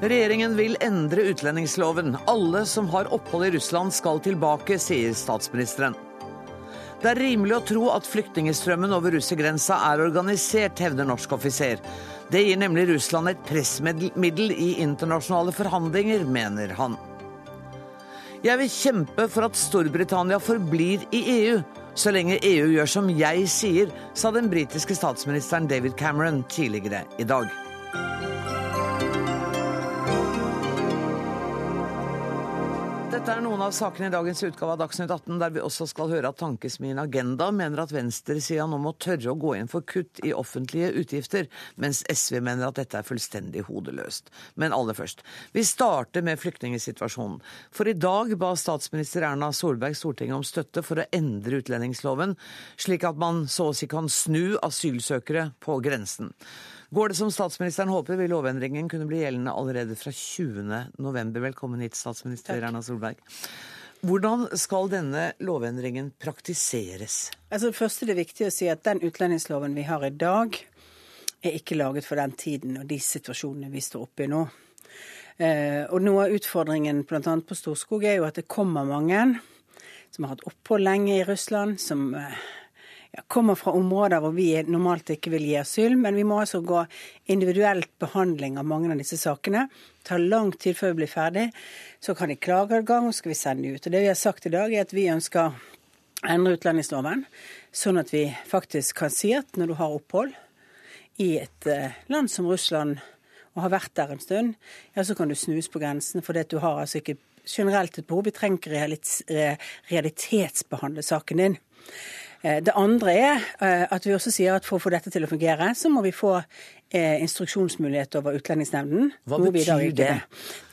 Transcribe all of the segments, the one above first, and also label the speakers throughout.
Speaker 1: Regjeringen vil endre utlendingsloven. Alle som har opphold i Russland skal tilbake, sier statsministeren. Det er rimelig å tro at flyktningstrømmen over russergrensa er organisert, hevder norsk offiser. Det gir nemlig Russland et pressmiddel i internasjonale forhandlinger, mener han. Jeg vil kjempe for at Storbritannia forblir i EU, så lenge EU gjør som jeg sier, sa den britiske statsministeren David Cameron tidligere i dag. Dette er noen av sakene i dagens utgave av Dagsnytt 18, der vi også skal høre at Tankesmien Agenda mener at venstresida nå må tørre å gå inn for kutt i offentlige utgifter, mens SV mener at dette er fullstendig hodeløst. Men aller først, vi starter med flyktningsituasjonen. For i dag ba statsminister Erna Solberg Stortinget om støtte for å endre utlendingsloven, slik at man så å si kan snu asylsøkere på grensen. Går det som statsministeren håper, vil lovendringen kunne bli gjeldende allerede fra 20.11. Velkommen hit, statsminister. Erna Solberg. Hvordan skal denne lovendringen praktiseres?
Speaker 2: Altså, det første er det viktig å si at den utlendingsloven vi har i dag, er ikke laget for den tiden og de situasjonene vi står oppe i nå. Eh, og noe av utfordringen bl.a. på Storskog er jo at det kommer mange som har hatt opphold lenge i Russland, som eh, kommer fra områder hvor vi normalt ikke vil gi asyl, men vi må altså gå individuelt behandling av mange av disse sakene. Det tar lang tid før vi blir ferdig. Så kan de klageadgang, og skal vi sende de ut. Og Det vi har sagt i dag, er at vi ønsker å endre utlendingsloven, sånn at vi faktisk kan si at når du har opphold i et eh, land som Russland, og har vært der en stund, ja, så kan du snus på grensen, fordi du har altså ikke generelt et behov. Vi trenger ikke realitetsbehandle saken din. Eh, det andre er eh, at vi også sier at for å få dette til å fungere, så må vi få eh, instruksjonsmulighet over Utlendingsnemnden.
Speaker 1: Hva betyr det?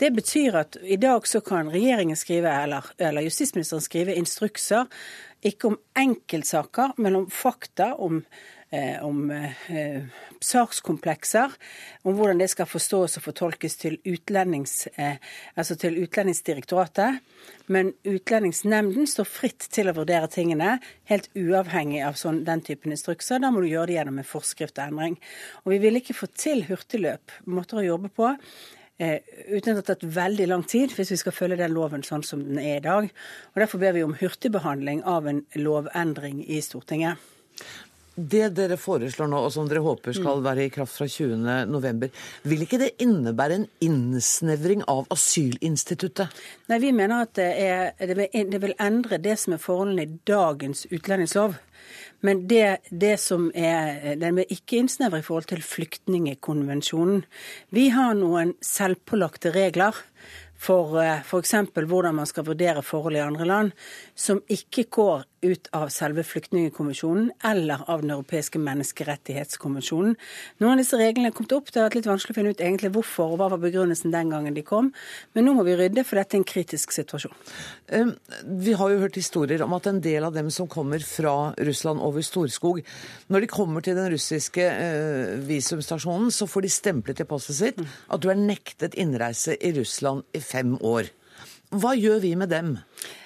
Speaker 2: Det betyr at i dag så kan regjeringen skrive, eller, eller justisministeren skrive instrukser, ikke om enkeltsaker, men om fakta, om om eh, sakskomplekser, om hvordan det skal forstås og fortolkes til, utlendings, eh, altså til Utlendingsdirektoratet. Men Utlendingsnemnden står fritt til å vurdere tingene, helt uavhengig av sånn, den typen instrukser. Da må du gjøre det gjennom en forskrift og endring. Og vi vil ikke få til hurtigløp, måter å jobbe på. Eh, uten at det har tatt veldig lang tid hvis vi skal følge den loven sånn som den er i dag. Og Derfor ber vi om hurtigbehandling av en lovendring i Stortinget.
Speaker 1: Det dere foreslår nå, og som dere håper skal mm. være i kraft fra 20.11, vil ikke det innebære en innsnevring av asylinstituttet?
Speaker 2: Nei, vi mener at det, er, det, vil, det vil endre det som er forholdene i dagens utlendingslov. Men det, det som er, den vil ikke innsnevre i forhold til flyktningekonvensjonen. Vi har noen selvpålagte regler for f.eks. hvordan man skal vurdere forhold i andre land, som ikke går ut av selve flyktningkonvensjonen eller av Den europeiske menneskerettighetskonvensjonen. Noen av disse reglene er kommet opp. Det har vært litt vanskelig å finne ut egentlig hvorfor og hva var begrunnelsen den gangen de kom. Men nå må vi rydde, for dette er en kritisk situasjon.
Speaker 1: Vi har jo hørt historier om at en del av dem som kommer fra Russland over Storskog, når de kommer til den russiske eh, visumstasjonen, så får de stemplet i passet sitt at du er nektet innreise i Russland i fem år. Hva gjør vi med dem?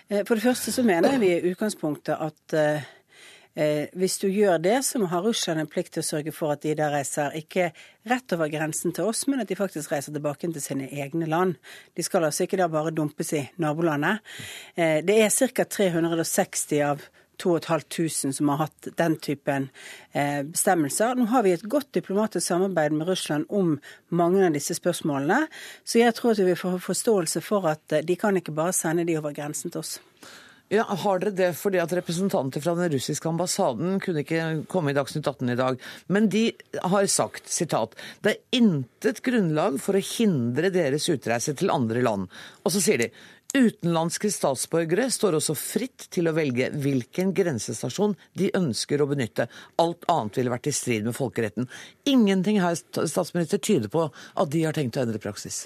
Speaker 2: Eh, for det første så mener vi i utgangspunktet at eh, eh, hvis du gjør det, så har Russland en plikt til å sørge for at de der reiser ikke rett over grensen til oss, men at de faktisk reiser tilbake til sine egne land. De skal altså ikke da bare dumpes i nabolandet. Eh, det er ca. 360 av 2500 som har hatt den typen eh, bestemmelser. Nå har vi et godt diplomatisk samarbeid med Russland om mange av disse spørsmålene, så jeg tror at vi får forståelse for at eh, de kan ikke bare sende de over grensen til oss.
Speaker 1: Ja, Har dere det fordi at representanter fra den russiske ambassaden kunne ikke komme i Dagsnytt 18 i dag, men de har sagt sitat, det er intet grunnlag for å hindre deres utreise til andre land. Og så sier de Utenlandske statsborgere står også fritt til å velge hvilken grensestasjon de ønsker å benytte. Alt annet ville vært i strid med folkeretten. Ingenting her statsminister, tyder på at de har tenkt å endre praksis.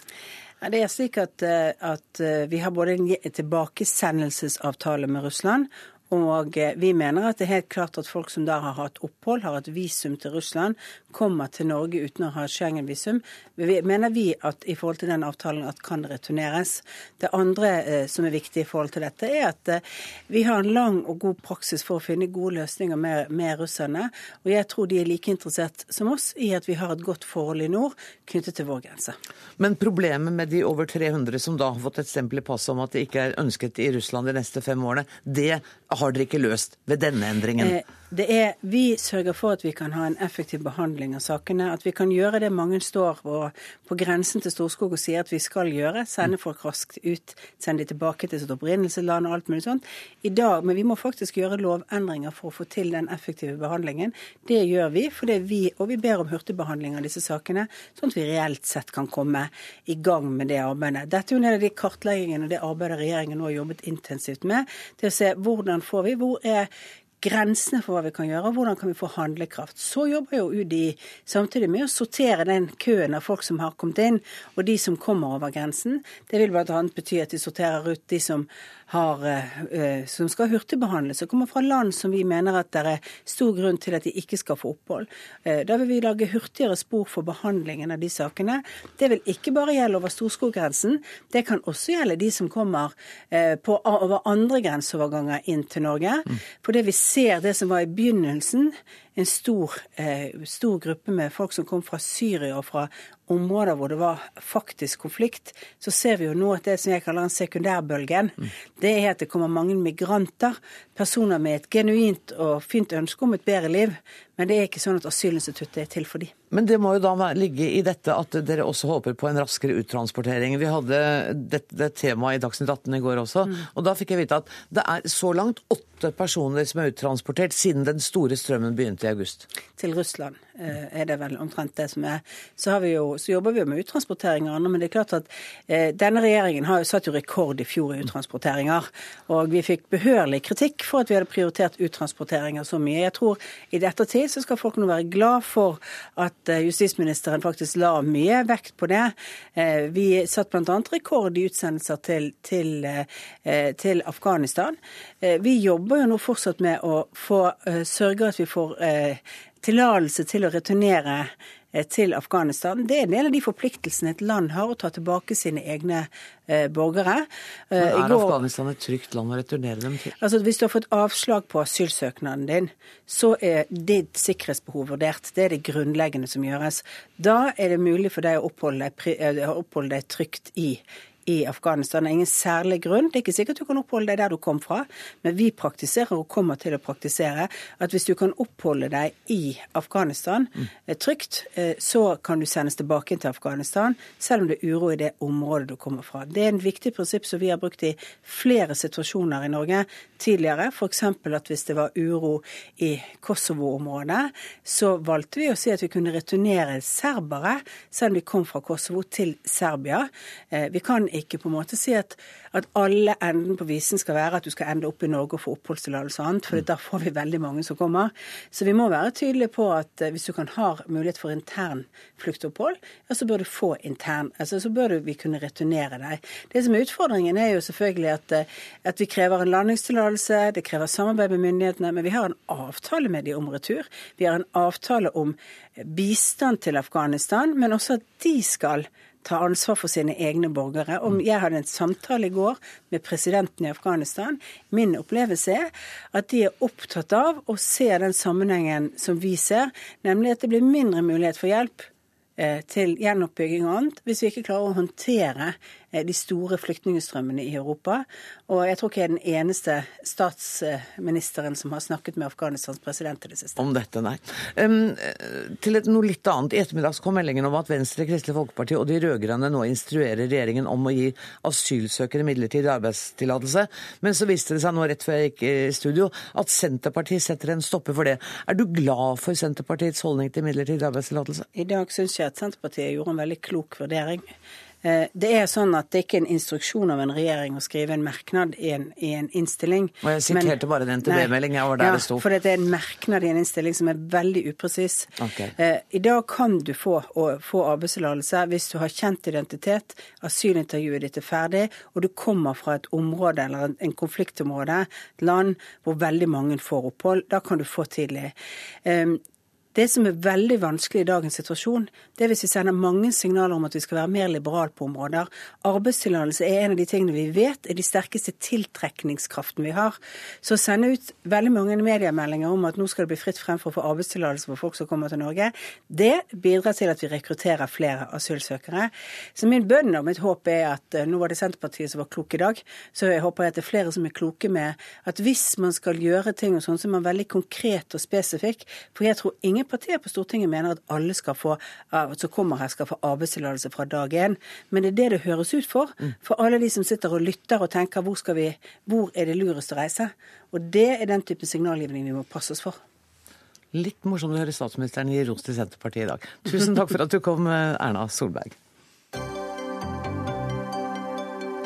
Speaker 2: Det er slik at, eh, at eh, Vi har både en tilbakesendelsesavtale med Russland Og eh, vi mener at det er helt klart at folk som da har hatt opphold, har hatt visum til Russland, kommer til Norge uten å ha Schengen-visum, mener vi at i forhold til den avtalen at kan returneres. Det andre eh, som er viktig i forhold til dette, er at eh, vi har en lang og god praksis for å finne gode løsninger med, med russerne. Og jeg tror de er like interessert som oss i at vi har et godt forhold i nord knyttet til vår grense.
Speaker 1: Men problemet med de over 300 som da har fått et stempel i passet om at de ikke er ønsket i Russland de neste fem årene, det har dere ikke løst ved denne endringen?
Speaker 2: Eh, det er, Vi sørger for at vi kan ha en effektiv behandling av sakene. At vi kan gjøre det mange står på, på grensen til Storskog og sier at vi skal gjøre. Sende folk raskt ut, sende de tilbake til sitt opprinnelsesland og alt mulig sånt. I dag, Men vi må faktisk gjøre lovendringer for å få til den effektive behandlingen. Det gjør vi, fordi vi, og vi ber om hurtigbehandling av disse sakene, sånn at vi reelt sett kan komme i gang med det arbeidet. Dette er jo en av de kartleggingene og det arbeidet regjeringen nå har jobbet intensivt med, til å se hvordan får vi, hvor er grensene for hva vi kan gjøre, og hvordan kan vi få handlekraft. Så jobber jo UDI samtidig med å sortere den køen av folk som har kommet inn, og de som kommer over grensen. Det vil bl.a. bety at de sorterer ut de som har, uh, som skal hurtigbehandles og kommer fra land som vi mener at det er stor grunn til at de ikke skal få opphold. Uh, da vil vi lage hurtigere spor for behandlingen av de sakene. Det vil ikke bare gjelde over Storskog-grensen, det kan også gjelde de som kommer på, over andre grenseoverganger inn til Norge. Mm. For det vi ser det som var i begynnelsen, en stor, stor gruppe med folk som kom fra Syria og fra områder hvor det var faktisk konflikt, så ser vi jo nå at det som jeg kaller den sekundærbølgen, mm. det er at det kommer mange migranter, personer med et genuint og fint ønske om et bedre liv, men det er ikke sånn at asylinstituttet er til for dem.
Speaker 1: Men det må jo da ligge i dette at dere også håper på en raskere uttransportering. Vi hadde dette det temaet i Dagsnytt 18 i går også, mm. og da fikk jeg vite at det er så langt åtte personer som er uttransportert siden den store strømmen begynte i august.
Speaker 2: Til Russland er det vel omtrent det som er. Så, jo, så jobber vi jo med uttransportering og annet, men det er klart at eh, denne regjeringen har jo satt jo rekord i fjor i uttransporteringer. Og vi fikk behørig kritikk for at vi hadde prioritert uttransporteringer så mye. Jeg tror i dette tid så skal folk nå være glad for at Eh, justisministeren faktisk la mye vekt på det. Eh, vi satt bl.a. rekord i utsendelser til, til, eh, til, Afghanistan. Vi jobber jo nå fortsatt med å få sørge at vi får tillatelse til å returnere Eh, til Afghanistan. Det er en del av de forpliktelsene et land har å ta tilbake sine egne eh, borgere.
Speaker 1: Eh, Men er går, Afghanistan et trygt land å returnere dem til?
Speaker 2: Altså Hvis du har fått avslag på asylsøknaden din, så er ditt sikkerhetsbehov vurdert. Det er det grunnleggende som gjøres. Da er det mulig for deg å oppholde deg, eh, oppholde deg trygt i i Afghanistan. Det er ingen særlig grunn. Det er ikke sikkert du kan oppholde deg der du kom fra, men vi praktiserer og kommer til å praktisere at hvis du kan oppholde deg i Afghanistan mm. trygt, eh, så kan du sendes tilbake til Afghanistan, selv om det er uro i det området du kommer fra. Det er en viktig prinsipp som vi har brukt i flere situasjoner i Norge tidligere. F.eks. at hvis det var uro i Kosovo-området, så valgte vi å si at vi kunne returnere serbere, selv om de kom fra Kosovo, til Serbia. Eh, vi kan ikke på en måte si at, at alle enden på visen skal være at du skal ende opp i Norge og få oppholdstillatelse og annet, for da får vi veldig mange som kommer. Så vi må være tydelige på at eh, hvis du kan ha mulighet for intern fluktopphold, ja, så bør du få intern, altså så bør du, vi kunne returnere deg. Det som er utfordringen, er jo selvfølgelig at, eh, at vi krever en landingstillatelse, det krever samarbeid med myndighetene, men vi har en avtale med de om retur. Vi har en avtale om bistand til Afghanistan, men også at de skal ta ansvar for sine egne borgere. Om jeg hadde en samtale i går med presidenten i Afghanistan. Min opplevelse er at de er opptatt av å se den sammenhengen som vi ser, nemlig at det blir mindre mulighet for hjelp eh, til gjenoppbygging og annet hvis vi ikke klarer å håndtere de store flyktningstrømmene i Europa. Og jeg tror ikke jeg er den eneste statsministeren som har snakket med Afghanistans president i det siste.
Speaker 1: Om dette, nei. Um, til et, noe litt annet. I ettermiddag kom meldingen om at Venstre, Kristelig Folkeparti og de rød-grønne nå instruerer regjeringen om å gi asylsøkere midlertidig arbeidstillatelse. Men så viste det seg nå rett før jeg gikk i studio at Senterpartiet setter en stopper for det. Er du glad for Senterpartiets holdning til midlertidig arbeidstillatelse?
Speaker 2: I dag syns jeg at Senterpartiet gjorde en veldig klok vurdering. Eh, det er sånn at det er ikke en instruksjon av en regjering å skrive en merknad i en, i en innstilling.
Speaker 1: Og jeg siterte bare den NTB-meldingen jeg var der
Speaker 2: ja,
Speaker 1: det sto.
Speaker 2: For det er en merknad i en innstilling som er veldig upresis.
Speaker 1: Okay.
Speaker 2: Eh, I dag kan du få, få arbeidstillatelse hvis du har kjent identitet, asylintervjuet ditt er ferdig, og du kommer fra et område eller en konfliktområde, et land hvor veldig mange får opphold. Da kan du få tidlig. Eh, det som er veldig vanskelig i dagens situasjon, det er hvis vi sender mange signaler om at vi skal være mer liberale på områder. Arbeidstillatelse er en av de tingene vi vet er de sterkeste tiltrekningskraften vi har. Så å sende ut veldig mange mediemeldinger om at nå skal det bli fritt frem for å få arbeidstillatelse for folk som kommer til Norge, det bidrar til at vi rekrutterer flere asylsøkere. Så min bønn og mitt håp er at eh, nå var det Senterpartiet som var klok i dag, så jeg håper at det er flere som er kloke med at hvis man skal gjøre ting og sånn, så er man veldig konkret og spesifikk. For jeg tror ingen Ingen partier på Stortinget mener at alle skal få, som kommer her skal få arbeidstillatelse fra dag én. Men det er det det høres ut for. For alle de som sitter og lytter og tenker hvor, skal vi, hvor er det lurest å reise? Og det er den typen signalgivning vi må passe oss for.
Speaker 1: Litt morsomt å høre statsministeren gi ros til Senterpartiet i dag. Tusen takk for at du kom, Erna Solberg.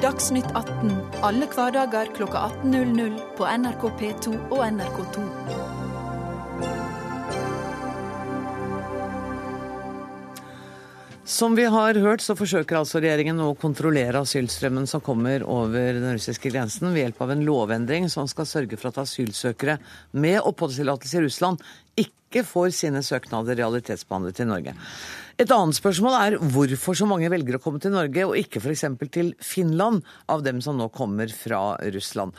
Speaker 3: Dagsnytt 18 alle hverdager klokka 18.00 på NRK P2 og NRK2.
Speaker 1: Som vi har hørt, så forsøker altså regjeringen å kontrollere asylstrømmen som kommer over den russiske grensen ved hjelp av en lovendring som skal sørge for at asylsøkere med oppholdstillatelse i Russland ikke får sine søknader realitetsbehandlet i Norge. Et annet spørsmål er hvorfor så mange velger å komme til Norge, og ikke f.eks. til Finland, av dem som nå kommer fra Russland.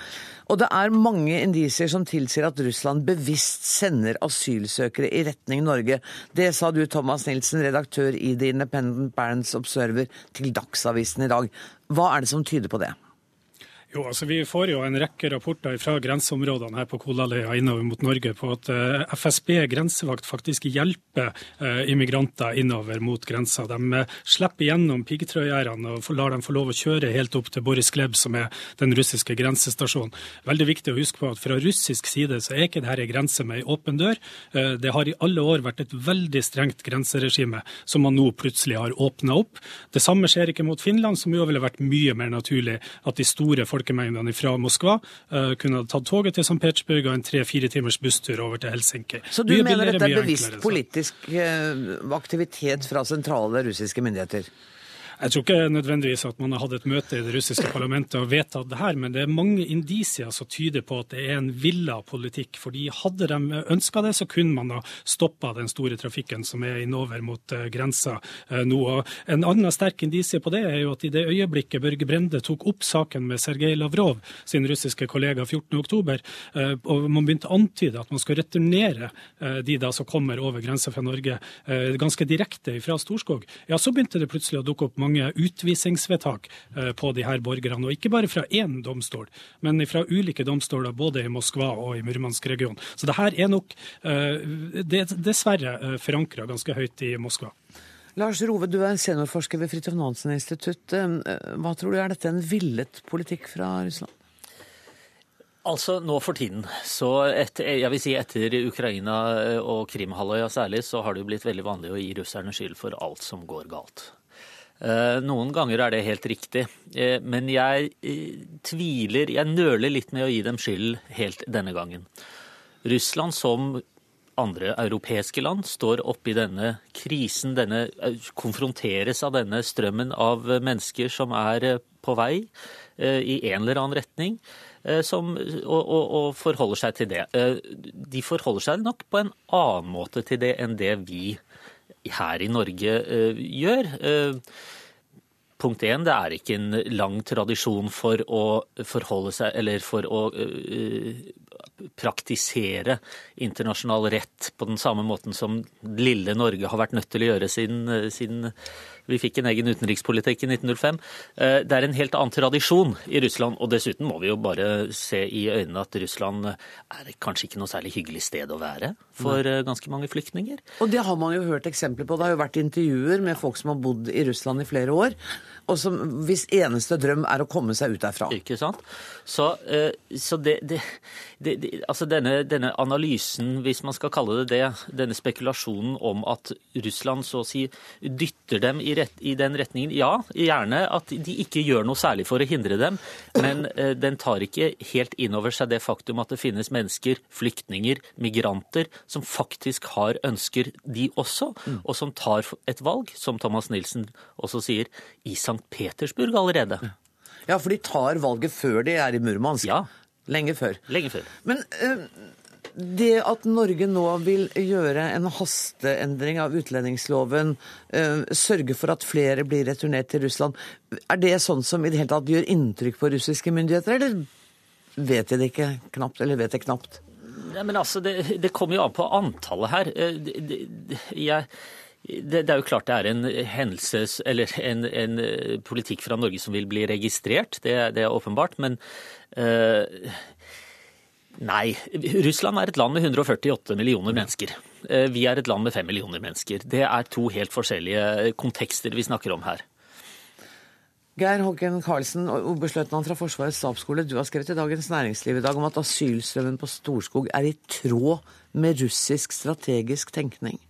Speaker 1: Og det er mange indisier som tilsier at Russland bevisst sender asylsøkere i retning Norge. Det sa du, Thomas Nilsen, redaktør i The Independent Barents Observer, til Dagsavisen i dag. Hva er det som tyder på det?
Speaker 4: Jo, altså Vi får jo en rekke rapporter fra grenseområdene her på Kolaløya innover mot Norge på at eh, FSB grensevakt faktisk hjelper uh, immigranter innover mot grensa. De uh, slipper gjennom piggtrådgjerdene og lar dem få lov å kjøre helt opp til Boris Gleb, som er den russiske grensestasjonen. Veldig viktig å huske på at fra russisk side så er ikke dette en grense med ei åpen dør. Det har i alle år vært et veldig strengt grenseregime som man nå plutselig har åpna opp. Det samme skjer ikke mot Finland, som jo ville vært mye mer naturlig at de store folkemengdene fra Moskva uh, kunne tatt toget til St. Petersburg og en tre-fire timers busstur over til Helsinki.
Speaker 1: Så du mye mener dette er bevisst politisk uh, aktivitet fra sentrale russiske myndigheter?
Speaker 4: Jeg tror ikke nødvendigvis at man har hatt et møte i det russiske parlamentet og vedtatt det her, men det er mange indisier som tyder på at det er en villa politikk. fordi Hadde de ønska det, så kunne man ha stoppa den store trafikken som er innover mot uh, grensa uh, nå. En annen sterk indisie på det er jo at i det øyeblikket Børge Brende tok opp saken med Sergej Lavrov, sin russiske kollega, 14.10, uh, og man begynte å antyde at man skal returnere de da som kommer over grensa fra Norge, ganske direkte fra Storskog, ja, så begynte det plutselig å dukke opp mange utvisningsvedtak eh, på de her borgerne. Og ikke bare fra én domstol, men fra ulike domstoler både i Moskva og i Murmansk-regionen. Så det her er nok eh, dessverre eh, forankra ganske høyt i Moskva.
Speaker 1: Lars Rove, du er seniorforsker ved Fridtjof Nansen institutt. Hva tror du, er dette en villet politikk fra Russland?
Speaker 5: Altså, Nå for tiden, så etter, jeg vil si etter Ukraina og Krimhalvøya særlig, så har det jo blitt veldig vanlig å gi russerne skyld for alt som går galt. Eh, noen ganger er det helt riktig, eh, men jeg eh, tviler Jeg nøler litt med å gi dem skyld helt denne gangen. Russland som andre europeiske land står oppe i denne krisen, denne, konfronteres av denne strømmen av mennesker som er på vei i en eller annen retning, som, og, og, og, forholder seg til det. De forholder seg nok på en annen måte til det enn det vi her i Norge uh, gjør. Uh, punkt én, det er ikke en lang tradisjon for å forholde seg Eller for å uh, praktisere internasjonal rett på den samme måten som lille Norge har vært nødt til å gjøre siden, siden vi fikk en egen utenrikspolitikk i 1905. Eh, det er en helt annen tradisjon i Russland. Og dessuten må vi jo bare se i øynene at Russland er kanskje ikke noe særlig hyggelig sted å være for. Eh, ganske mange flyktninger.
Speaker 1: Og det har man jo hørt eksempler på. Det har jo vært intervjuer med folk som har bodd i Russland i flere år, og som hvis eneste drøm er å komme seg ut derfra.
Speaker 5: Ikke sant. Så, eh, så det, det, det, altså denne, denne, analysen, hvis man skal kalle det det, denne spekulasjonen om at Russland så å si dytter dem i, rett, i den retningen, ja, gjerne at de ikke gjør noe særlig for å hindre dem, men eh, den tar ikke helt inn over seg det faktum at det finnes mennesker, flyktninger, migranter, som faktisk har ønsker, de også, mm. og som tar et valg, som Thomas Nilsen også sier, i St. Petersburg allerede.
Speaker 1: Ja, for de tar valget før de er i Murmansk.
Speaker 5: Ja.
Speaker 1: Lenge før.
Speaker 5: Lenge før.
Speaker 1: Men uh, det at Norge nå vil gjøre en hasteendring av utlendingsloven, uh, sørge for at flere blir returnert til Russland, er det sånn som i det hele tatt gjør inntrykk på russiske myndigheter, eller vet de det ikke knapt, eller vet de knapt?
Speaker 5: Nei, men altså, det, det kommer jo an på antallet her. Eh, jeg det, det, er jo klart det er en hendelse, eller en, en, eh, politikk fra Norge som vil bli registrert, det, det er åpenbart. Men uh, nei. Russland er et land med 148 millioner mennesker. Uh, vi er et land med 5 millioner mennesker. Det er to helt forskjellige kontekster vi snakker om her.
Speaker 1: Geir Håken Karlsen, oberstløytnant fra Forsvarets stabsskole. Du har skrevet i Dagens Næringsliv i dag om at asylstrømmen på Storskog er i tråd med russisk strategisk tenkning.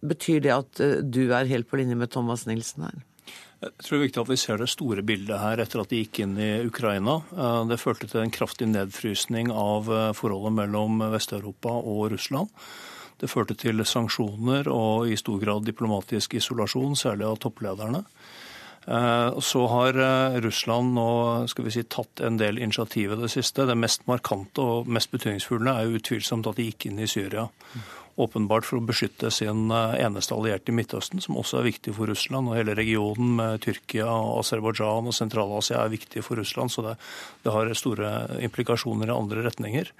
Speaker 1: Betyr det at eh, du er helt på linje med Thomas Nilsen her?
Speaker 6: Jeg tror det er viktig at vi ser det store bildet her etter at de gikk inn i Ukraina. Eh, det førte til en kraftig nedfrysning av eh, forholdet mellom Vest-Europa og Russland. Det førte til sanksjoner og i stor grad diplomatisk isolasjon, særlig av topplederne. Så har Russland nå skal vi si, tatt en del initiativ i det siste. Det mest markante og mest betydningsfulle er utvilsomt at de gikk inn i Syria åpenbart for å beskytte sin eh, eneste allierte i Midtøsten, som også er viktig for Russland. Og hele regionen med Tyrkia, Aserbajdsjan og Sentral-Asia er viktig for Russland, så det, det, har store implikasjoner i andre retninger.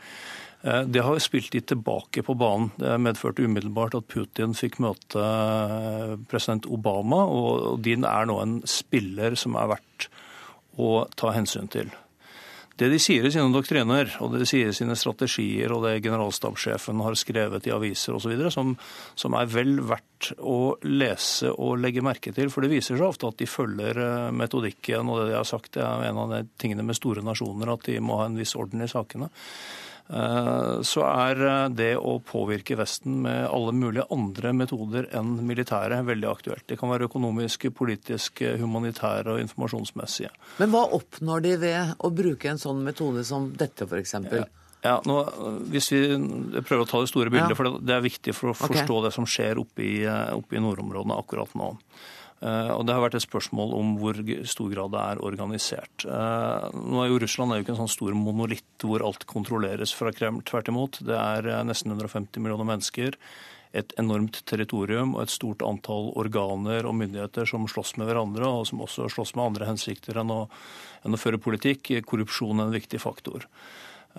Speaker 6: Eh, det har spilt de tilbake på banen. Det medførte umiddelbart at Putin fikk møte eh, president Obama, og din er nå en spiller som er verdt å ta hensyn til. Det de sier i sine doktriner, og det de sier i sine strategier, og det generalstabssjefen har skrevet i aviser osv., som, som er vel verdt å lese og legge merke til. For det viser seg ofte at de følger eh, metodikken, og det de har sagt det er en av de tingene med store nasjoner, at de må ha en viss orden i sakene. Eh, så er eh, det å påvirke Vesten med alle mulige andre metoder enn militære veldig aktuelt. Det kan være økonomiske, politiske, humanitære og informasjonsmessige.
Speaker 1: Men hva oppnår de ved å bruke en sånn metode som dette, f.eks.?
Speaker 6: Ja. Ja, nå, hvis vi prøver å ta det store bildet, ja. for det er viktig for å forstå okay. det som skjer oppe i, eh, oppe i nordområdene akkurat nå. Eh, og Det har vært et spørsmål om hvor stor grad det er organisert. Eh, nå er jo Russland er jo ikke en sånn stor monolitt hvor alt kontrolleres fra Kreml. Tvert imot. Det er eh, nesten 150 millioner mennesker, et enormt territorium og et stort antall organer og myndigheter som slåss med hverandre, og som også slåss med andre hensikter enn å, enn å føre politikk. Korrupsjon er en viktig faktor.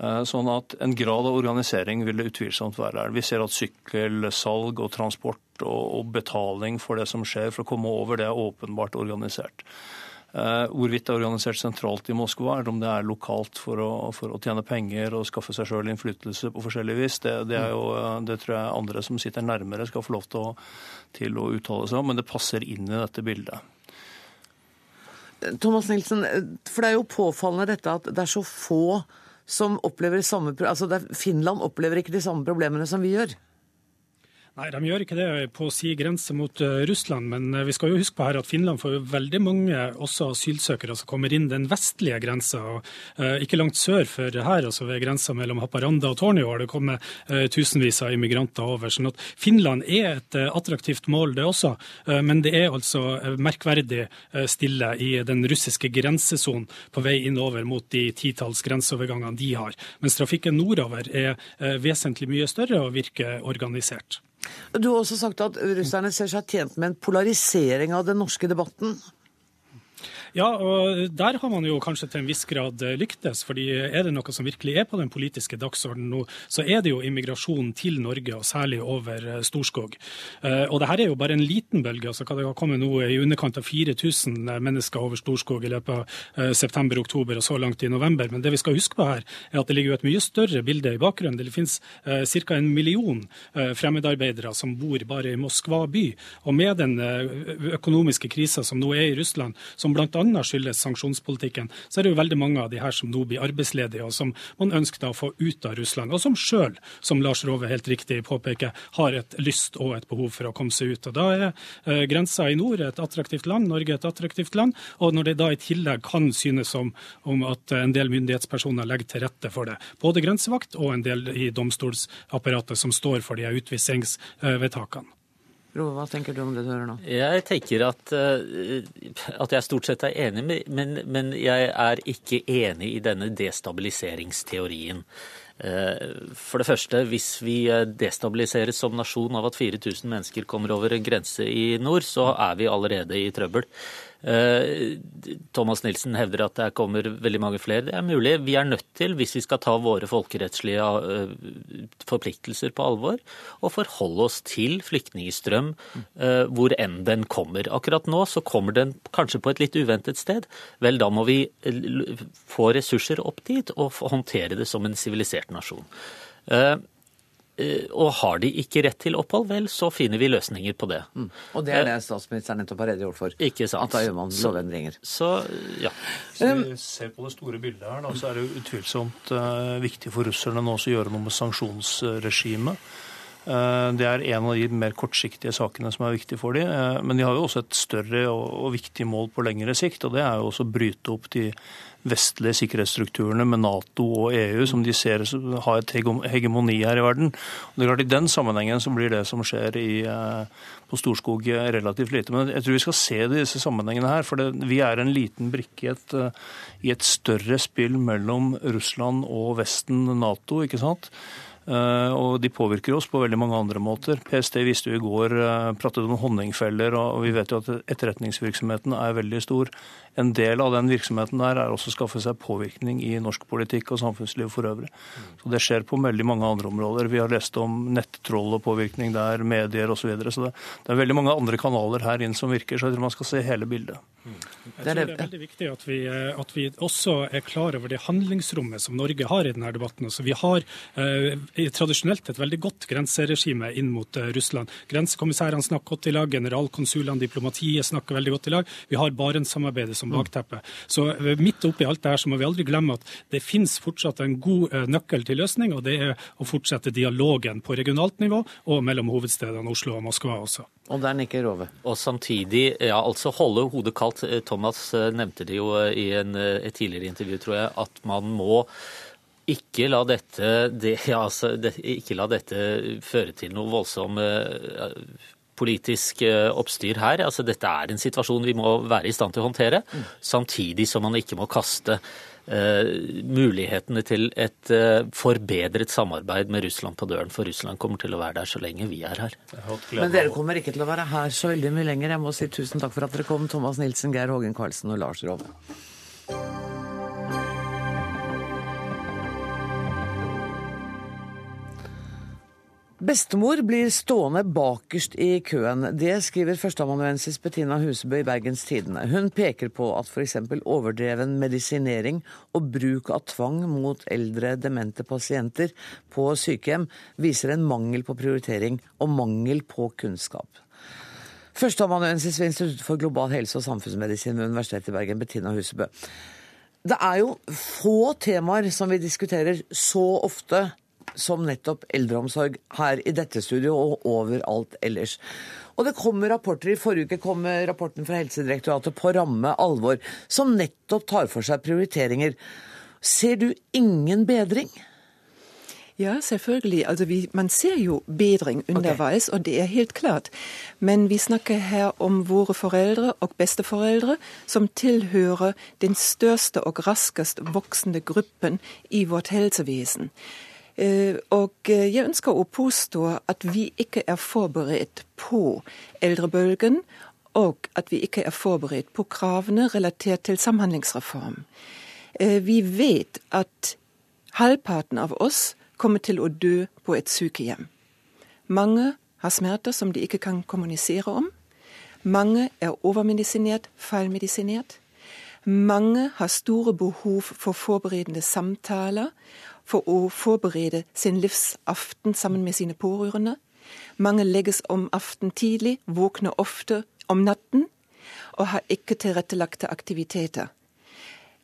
Speaker 6: Eh, sånn at en grad av organisering vil det utvilsomt være her. Vi ser at sykkelsalg og transport og betaling for det som skjer for å komme over, det er åpenbart organisert. Eh, hvorvidt det er organisert sentralt i Moskva, eller om det er lokalt for å, for å tjene penger og skaffe seg sjøl innflytelse på forskjellig vis, det, det, jo, eh, det, tror jeg andre som sitter nærmere skal få lov til å, til å uttale seg om, men det passer inn i dette bildet.
Speaker 1: Thomas Nilsen, for det er jo påfallende dette at det er så få som opplever samme altså Finland opplever ikke de samme problemene som vi gjør.
Speaker 4: Nei, de gjør ikke det på si grense mot eh, Russland. Men eh, vi skal jo huske på her at Finland får veldig mange også asylsøkere som kommer inn den vestlige grensa. uh, Ikke langt sør for her, altså ved grensa mellom Haparanda og Tornio, har det kommet tusenvis av immigranter over. sånn at Finland er et attraktivt mål, det også. Men det er altså merkverdig stille i den russiske grensesonen på vei innover mot de titalls grenseovergangene de har. Mens trafikken nordover er vesentlig mye større og virker organisert.
Speaker 1: Du har også sagt at russerne ser seg tjent med en polarisering av den norske debatten.
Speaker 4: Ja, og der har man jo kanskje til en viss grad eh, lyktes. fordi er det noe som virkelig er på den politiske dagsordenen nå, så er det jo immigrasjon til Norge, og særlig over eh, Storskog. Eh, og det her er jo bare en liten bølge. altså Det har kommet nå i underkant av 4000 mennesker over Storskog i løpet av september, oktober og så langt i november. Men det vi skal huske på her, er at det ligger jo et mye større bilde i bakgrunnen. Det finnes ca. en million fremmedarbeidere som bor bare i Moskva by. Og med den økonomiske krisa som nå er i Russland, som blant bl.a. skyldes sanksjonspolitikken, så er det jo veldig mange av de her som nå blir arbeidsledige, og som man ønsker å få ut av Russland. Og som sjøl, som Lars Rove helt riktig påpeker, har et lyst og et behov for å komme seg ut. Og Da er eh, grensa i nord et attraktivt land, Norge et attraktivt land. Og når det da i tillegg kan synes som om at en del myndighetspersoner legger til rette for det, både grensevakt og en del i domstolsapparatet som står for de utvisningsvedtakene.
Speaker 1: Rove, hva tenker du om det du hører nå?
Speaker 5: Jeg tenker at, eh, at jeg stort sett er enig, men, men jeg er ikke enig i denne destabiliseringsteorien. Eh, for det første, hvis vi eh, destabiliseres som nasjon av at 4000 mennesker kommer over en grense i nord, så er vi allerede i trøbbel. Eh, Thomas Nilsen hevder at det kommer veldig mange flere. Det er mulig. Vi er nødt til, hvis vi skal ta våre folkerettslige eh, forpliktelser på alvor, å forholde oss til flyktningstrøm eh, hvor enn den kommer. Akkurat nå så kommer den kanskje på et litt uventet sted. Vel, da må vi få ressurser opp dit og håndtere det som en sivilisert nasjon. Eh, og har de ikke rett til opphold, vel, så finner vi løsninger på det. Mm.
Speaker 1: Og det er det statsministeren nettopp har redegjort for?
Speaker 5: Ikke sant.
Speaker 1: At da gjør man lovendringer.
Speaker 5: Så, ja.
Speaker 6: Hvis vi ser på det store bildet her, da, så er det jo utvilsomt uh, viktig for russerne nå å gjøre noe med sanksjonsregimet. Uh, det er en av de mer kortsiktige sakene som er viktige for dem. Uh, men de har jo også et større og, viktig mål på lengre sikt, og det er jo også å bryte opp de vestlige sikkerhetsstrukturene med Nato og EU, som de ser har et hegemoni her i verden. Og det er klart I den sammenhengen så blir det som skjer i, eh, på Storskog relativt lite. Men jeg tror vi skal se det i disse sammenhengene her. For det, vi er en liten brikke i et, eh, i et større spill mellom Russland og Vesten, Nato. ikke sant? Eh, og de påvirker oss på veldig mange andre måter. PST visste jo i går, pratet om honningfeller, og vi vet jo at etterretningsvirksomheten er veldig stor. En del av den virksomheten der er også å skaffe seg påvirkning i norsk politikk og samfunnsliv for øvrig. Så Det skjer på veldig mange andre områder. Vi har lest om nettroll og påvirkning der, medier osv. Så, videre. så det, det er veldig mange andre kanaler her inn som virker, så jeg tror man skal se hele bildet.
Speaker 4: Jeg tror det er veldig viktig at vi, at vi også er klar over det handlingsrommet som Norge har i denne debatten. Altså, vi har eh, tradisjonelt et veldig godt grenseregime inn mot eh, Russland. Grensekommissærene snakker godt i lag, generalkonsulene, diplomatiet snakker veldig godt i lag. Vi har Barentssamarbeidet som bakteppe. Så eh, midt oppi alt det her så må vi aldri glemme at det finnes fortsatt en god eh, nøkkel til løsning, og det er å fortsette dialogen på regionalt nivå og mellom hovedstedene Oslo og Moskva også.
Speaker 1: Og der nikker Rove.
Speaker 5: Og samtidig, ja, altså holde hodet kaldt. Thomas nevnte det jo i en, et tidligere intervju, tror jeg, at man må ikke la, dette, det, ja, altså, det, ikke la dette føre til noe voldsom politisk eh, oppstyr her. Altså, dette er en situasjon vi må være i stand til å håndtere, mm. samtidig som man ikke må kaste uh, mulighetene til et uh, forbedret samarbeid med Russland på døren. For Russland kommer til å være der så lenge vi er her.
Speaker 1: Men dere kommer ikke til å være her så veldig mye lenger. Jeg må si tusen takk for at dere kom, Thomas Nilsen, Geir Hågen Karlsen og Lars Rove. Bestemor blir stående bakerst i køen. Det skriver førsteamanuensis Bettina Husebø i Bergens Tidende. Hun peker på at f.eks. overdreven medisinering og bruk av tvang mot eldre demente pasienter på sykehjem viser en mangel på prioritering og mangel på kunnskap. Førsteamanuensis ved Institutt for global helse og samfunnsmedisin ved Universitetet i Bergen, Bettina Husebø. Det er jo få temaer som vi diskuterer så ofte som nettopp eldreomsorg her i dette studio og overalt ellers. Og det kommer rapporter, I forrige uke kom rapporten fra Helsedirektoratet på ramme alvor, som nettopp tar for seg prioriteringer. Ser du ingen bedring?
Speaker 7: Ja, selvfølgelig. Altså, vi, man ser jo bedring underveis, okay. og det er helt klart. Men vi snakker her om våre foreldre og besteforeldre, som tilhører den største og raskest voksende gruppen i vårt helsevesen. Eh, og eh, jeg ønsker å påstå at vi ikke er forberedt på eldrebølgen, og at vi ikke er forberedt på kravene relatert til samhandlingsreform. Eh, vi vet at halvparten av oss kommer til å dø på et sykehjem. Mange har smerter som de ikke kan kommunisere om. Mange er overmedisinert, feilmedisinert. Mange har store behov for forberedende samtaler for å forberede sin livsaften sammen med sine pårørende. Mange legges om aften tidlig, våkner ofte om natten. og har ikke tilrettelagte aktiviteter.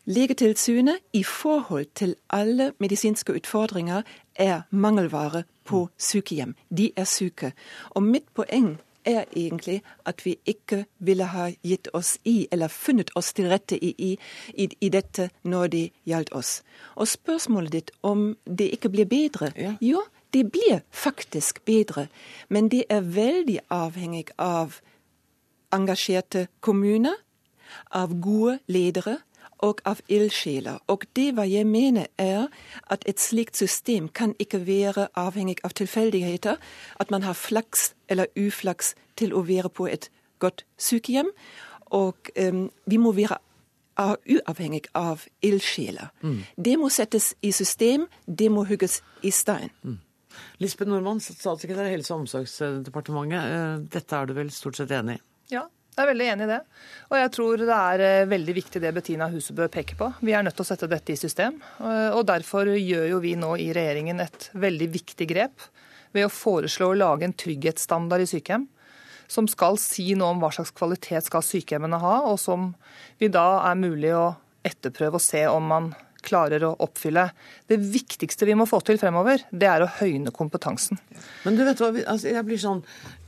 Speaker 7: Legetilsynet i forhold til alle medisinske utfordringer er mangelvare på sykehjem. De er syke. Og mitt poeng er egentlig at vi ikke ville ha gitt oss i, eller funnet oss til rette i, i, i dette når det gjaldt oss. Og spørsmålet ditt om det ikke blir bedre. Ja. Jo, det blir faktisk bedre, men det er veldig avhengig av engasjerte kommuner, av gode ledere og av ildsjeler. Og det hva jeg mener er at et slikt system kan ikke være avhengig av tilfeldigheter, at man har flaks eller uflaks til å være på et godt sykehjem. Og um, vi må være uavhengig av ildsjeler. Mm. Det må settes i system, det må hugges i stein. Mm.
Speaker 1: Lisbeth Nordmann, statssekretær i Helse- og omsorgsdepartementet. Eh, dette er du vel stort sett enig i?
Speaker 8: Ja, jeg er veldig enig i det. Og jeg tror det er eh, veldig viktig det Bettina Husebø peker på. Vi er nødt til å sette dette i system. Eh, og derfor gjør jo vi nå i regjeringen et veldig viktig grep ved å foreslå å lage en trygghetsstandard i sykehjem. Som skal si noe om hva slags kvalitet skal sykehjemmene ha, og som vi da er mulig å etterprøve og se om man klarer å oppfylle. Det viktigste vi må få til fremover, det er å høyne kompetansen.
Speaker 1: Men du vet hva, altså jeg blir sånn,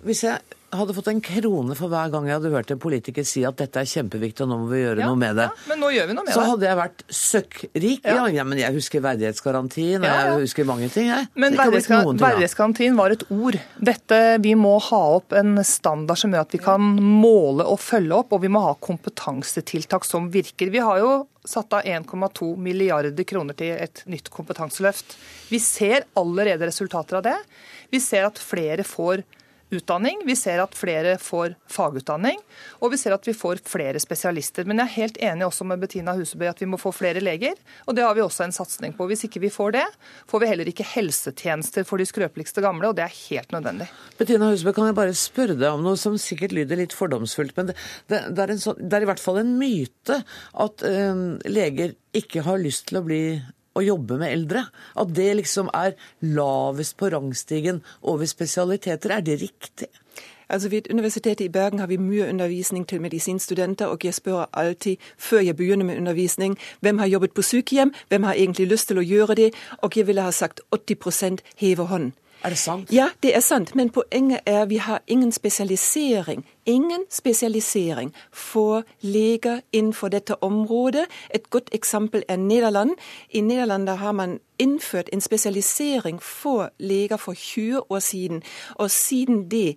Speaker 1: Hvis jeg hadde fått en krone for hver gang jeg hadde hørt en politiker si at dette er kjempeviktig, og nå må vi gjøre ja, noe med det.
Speaker 8: Ja, men nå gjør vi noe med
Speaker 1: så hadde jeg vært søkkrik. Ja. ja. men jeg husker verdighetsgarantien, og jeg husker mange ting, jeg.
Speaker 8: Men verdighetsgarantien var et ord. Dette, Vi må ha opp en standard som gjør at vi kan måle og følge opp, og vi må ha kompetansetiltak som virker. Vi har jo satt av 1,2 milliarder kroner til et nytt kompetanseløft. Vi ser allerede resultater av det. Vi ser at flere får utdanning. Vi ser at flere får fagutdanning, og vi ser at vi får flere spesialister. Men jeg er helt enig også med Bettina Husebø at vi må få flere leger, og det har vi også en satsing på. Hvis ikke vi får det, får vi heller ikke helsetjenester for de skrøpeligste gamle, og det er helt nødvendig.
Speaker 1: Bettina Husebø, kan jeg bare spørre deg om noe som sikkert lyder litt fordomsfullt, men det, det, det, er, sånn, det er, i hvert fall en myte at øh, leger ikke har lyst til å bli å jobbe med eldre? At det liksom er lavest på rangstigen over spesialiteter. Er det riktig?
Speaker 7: Altså Ved Universitetet i Bergen har vi mye undervisning til medisinstudenter, og jeg spør alltid før jeg begynner med undervisning, hvem har jobbet på sykehjem, hvem har egentlig lyst til å gjøre det, og jeg ville ha sagt 80 hever hånden.
Speaker 1: Er det sant?
Speaker 7: Ja, det er sant. Men poenget er vi har ingen spesialisering. Ingen spesialisering for leger innenfor dette området. Et godt eksempel er Nederland. I Nederland har man innført en spesialisering for leger for 20 år siden. Og siden det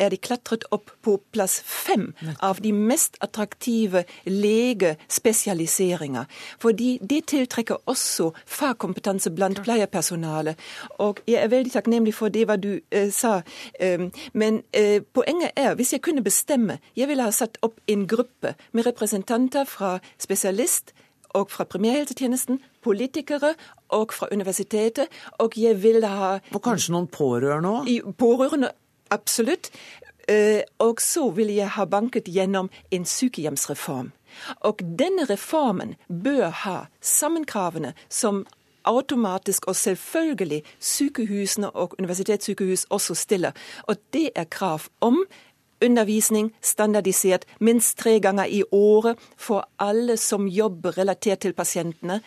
Speaker 7: er de klatret opp på plass fem av de mest attraktive legespesialiseringer. Fordi det tiltrekker også fagkompetanse blant pleiepersonalet. Og jeg er veldig takknemlig for det hva du eh, sa. Um, men eh, poenget er, hvis jeg kunne bestemme, jeg ville ha satt opp en gruppe med representanter fra spesialist, og fra primærhelsetjenesten, politikere og fra universitetet. Og jeg ville ha
Speaker 1: Og kanskje noen pårørende òg?
Speaker 7: Pårørende Absolutt. Eh, og så vil jeg ha banket gjennom en sykehjemsreform. Og denne reformen bør ha sammenkravene som automatisk og selvfølgelig sykehusene og universitetssykehus også stiller. Og det er krav om undervisning standardisert minst tre ganger i året for alle som jobber relatert til pasientene.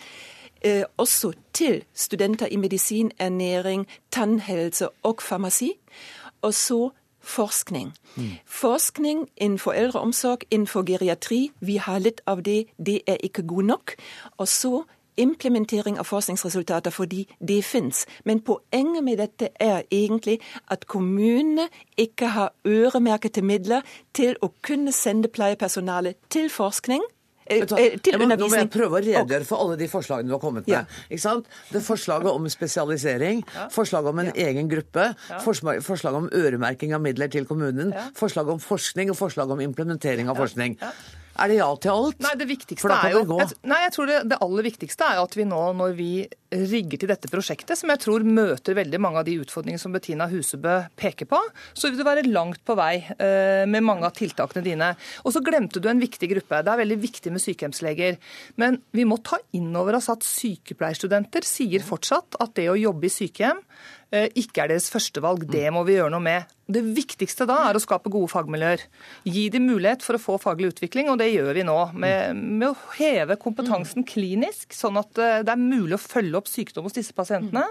Speaker 7: Eh, også til studenter i medisin, ernæring, tannhelse og farmasi. Og så forskning. Mm. Forskning innenfor eldreomsorg, innenfor geriatri. Vi har litt av det. Det er ikke god nok. Og så implementering av forskningsresultater fordi det fins. Men poenget med dette er egentlig at kommunene ikke har øremerkede midler til å kunne sende pleiepersonale til forskning
Speaker 1: til undervisning. Nå må jeg prøve å redegjøre for alle de forslagene du har kommet med. Ja. Det Forslaget om spesialisering, ja. forslaget om en ja. egen gruppe, forslaget om øremerking av midler til kommunen, forslaget om forskning og forslaget om implementering av forskning. Er det ja til alt?
Speaker 8: Nei, det viktigste er jo jeg, nei, jeg tror det, det, aller viktigste er jo at vi nå, når vi rigger til dette prosjektet, som jeg tror møter veldig mange av de utfordringene som Bettina Husebø peker på, så vil du være langt på vei eh, med mange av tiltakene dine. Og så glemte du en viktig gruppe. Det er veldig viktig med sykehjemsleger. Men vi må ta inn over oss at sykepleierstudenter sier fortsatt at det å jobbe i sykehjem eh, ikke er deres førstevalg. Det må vi gjøre noe med. Det viktigste da er å skape gode fagmiljøer. Gi dem mulighet for å få faglig utvikling, og det gjør vi nå. Med, med å heve kompetansen klinisk, sånn at eh, det er mulig å følge opp sykdom hos disse pasientene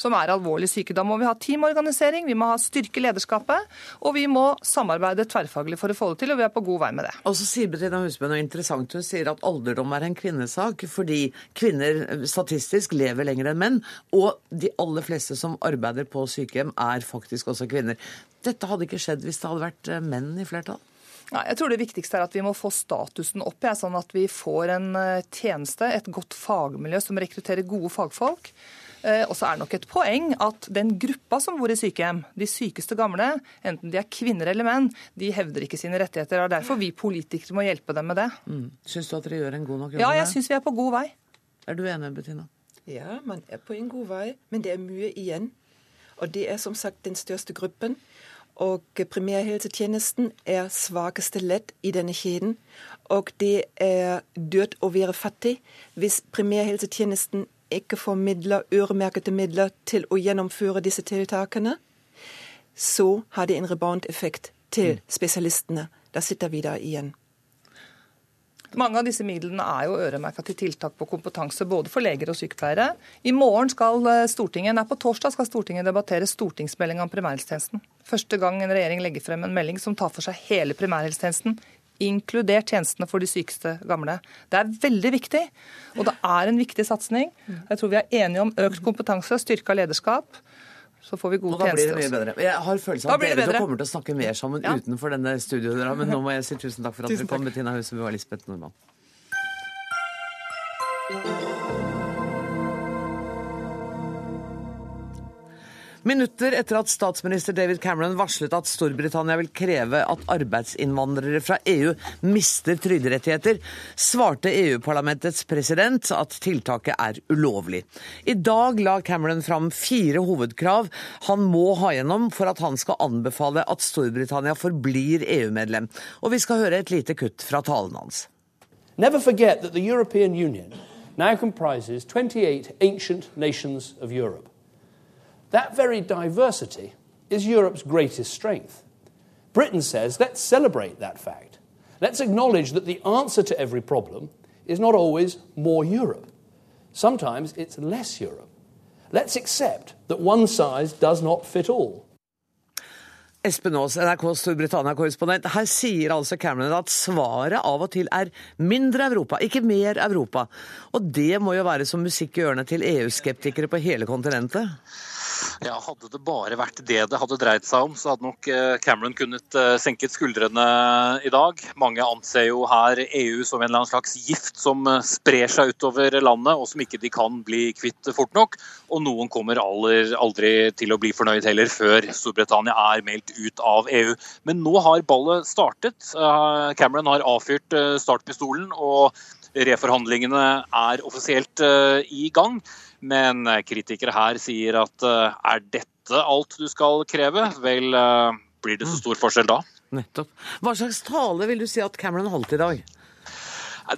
Speaker 8: som er alvorlig syke. Da må vi ha teamorganisering, vi må ha styrke lederskapet, og vi må samarbeide tverrfaglig for å få det til, og vi er på god vei med det.
Speaker 1: Og så sier Bettina Husbø noe interessant. Hun sier at alderdom er en kvinnesak, fordi kvinner statistisk lever lenger enn menn, og de aller fleste som arbeider på sykehjem, er faktisk også kvinner. Dette hadde ikke skjedd hvis det hadde vært eh, menn i flertall?
Speaker 8: Nei, jeg tror Det viktigste er at vi må få statusen opp, ja, sånn at vi får en eh, tjeneste, et godt fagmiljø som rekrutterer gode fagfolk. Eh, og så er det nok et poeng at den gruppa som bor i sykehjem, de sykeste gamle, enten de er kvinner eller menn, de hevder ikke sine rettigheter. Det er derfor vi politikere må hjelpe dem med det.
Speaker 1: Mm. Syns du at dere gjør en god nok jobb?
Speaker 8: Ja, jeg syns vi er på god vei.
Speaker 1: Er du enig, Bettina?
Speaker 7: Ja, man er på en god vei, men det er mye igjen. Og det er som sagt den største gruppen. Og primærhelsetjenesten er svakeste ledd i denne kjeden. Og det er dødt å være fattig hvis primærhelsetjenesten ikke får midler, øremerkede midler til å gjennomføre disse tiltakene, så har det en rebound-effekt til mm. spesialistene. Da sitter vi der igjen.
Speaker 8: Mange av disse midlene er jo øremerka til tiltak på kompetanse, både for leger og sykepleiere. I morgen skal eh, Stortinget, nei, På torsdag skal Stortinget debattere stortingsmeldinga om primærhelsetjenesten. Første gang en regjering legger frem en melding som tar for seg hele primærhelsetjenesten inkludert tjenestene for de sykeste gamle. Det er veldig viktig, og det er en viktig satsing. Jeg tror vi er enige om økt kompetanse, styrka lederskap. Så får vi gode.
Speaker 1: Og da blir
Speaker 8: det
Speaker 1: mye bedre. Jeg har følelsen av at dere kommer til å snakke mer sammen ja. utenfor denne studioen, men nå må jeg si tusen takk for at dere kom, Bettina Huseby og Lisbeth Nordmann. Minutter etter at statsminister David Cameron varslet at Storbritannia vil kreve at arbeidsinnvandrere fra EU mister trygderettigheter, svarte EU-parlamentets president at tiltaket er ulovlig. I dag la Cameron fram fire hovedkrav han må ha gjennom for at han skal anbefale at Storbritannia forblir EU-medlem. Og vi skal høre et lite kutt fra talen hans.
Speaker 9: Never forget that the European Union now comprises 28 ancient nations of Europe. That very diversity is Europe's greatest strength. Britain says, let's celebrate that fact. Let's acknowledge that the answer to every problem is not always more Europe. Sometimes it's less Europe. Let's accept that one size does not fit all.
Speaker 1: Espen Aas, NRK Storbritannia-korrespondent. Her sier altså Cameron at svaret av og til er mindre Europa, ikke mer Europa. Og det må jo være som musikk i ørene til EU-skeptikere på hele kontinentet?
Speaker 10: Ja, Hadde det bare vært det det hadde dreid seg om, så hadde nok eh, Cameron kunnet eh, senket skuldrene i dag. Mange anser jo her EU som en eller annen slags gift som eh, sprer seg utover landet, og som ikke de kan bli kvitt fort nok. Og noen kommer aldri til å bli fornøyd heller, før Storbritannia er meldt ut av EU. Men nå har ballet startet. Cameron har avfyrt startpistolen, og reforhandlingene er offisielt i gang. Men eh, kritikere her sier at eh, er dette alt du skal kreve, vel eh, blir det så stor forskjell da?
Speaker 1: Nettopp. Hva slags tale vil du si at Cameron holdt i dag?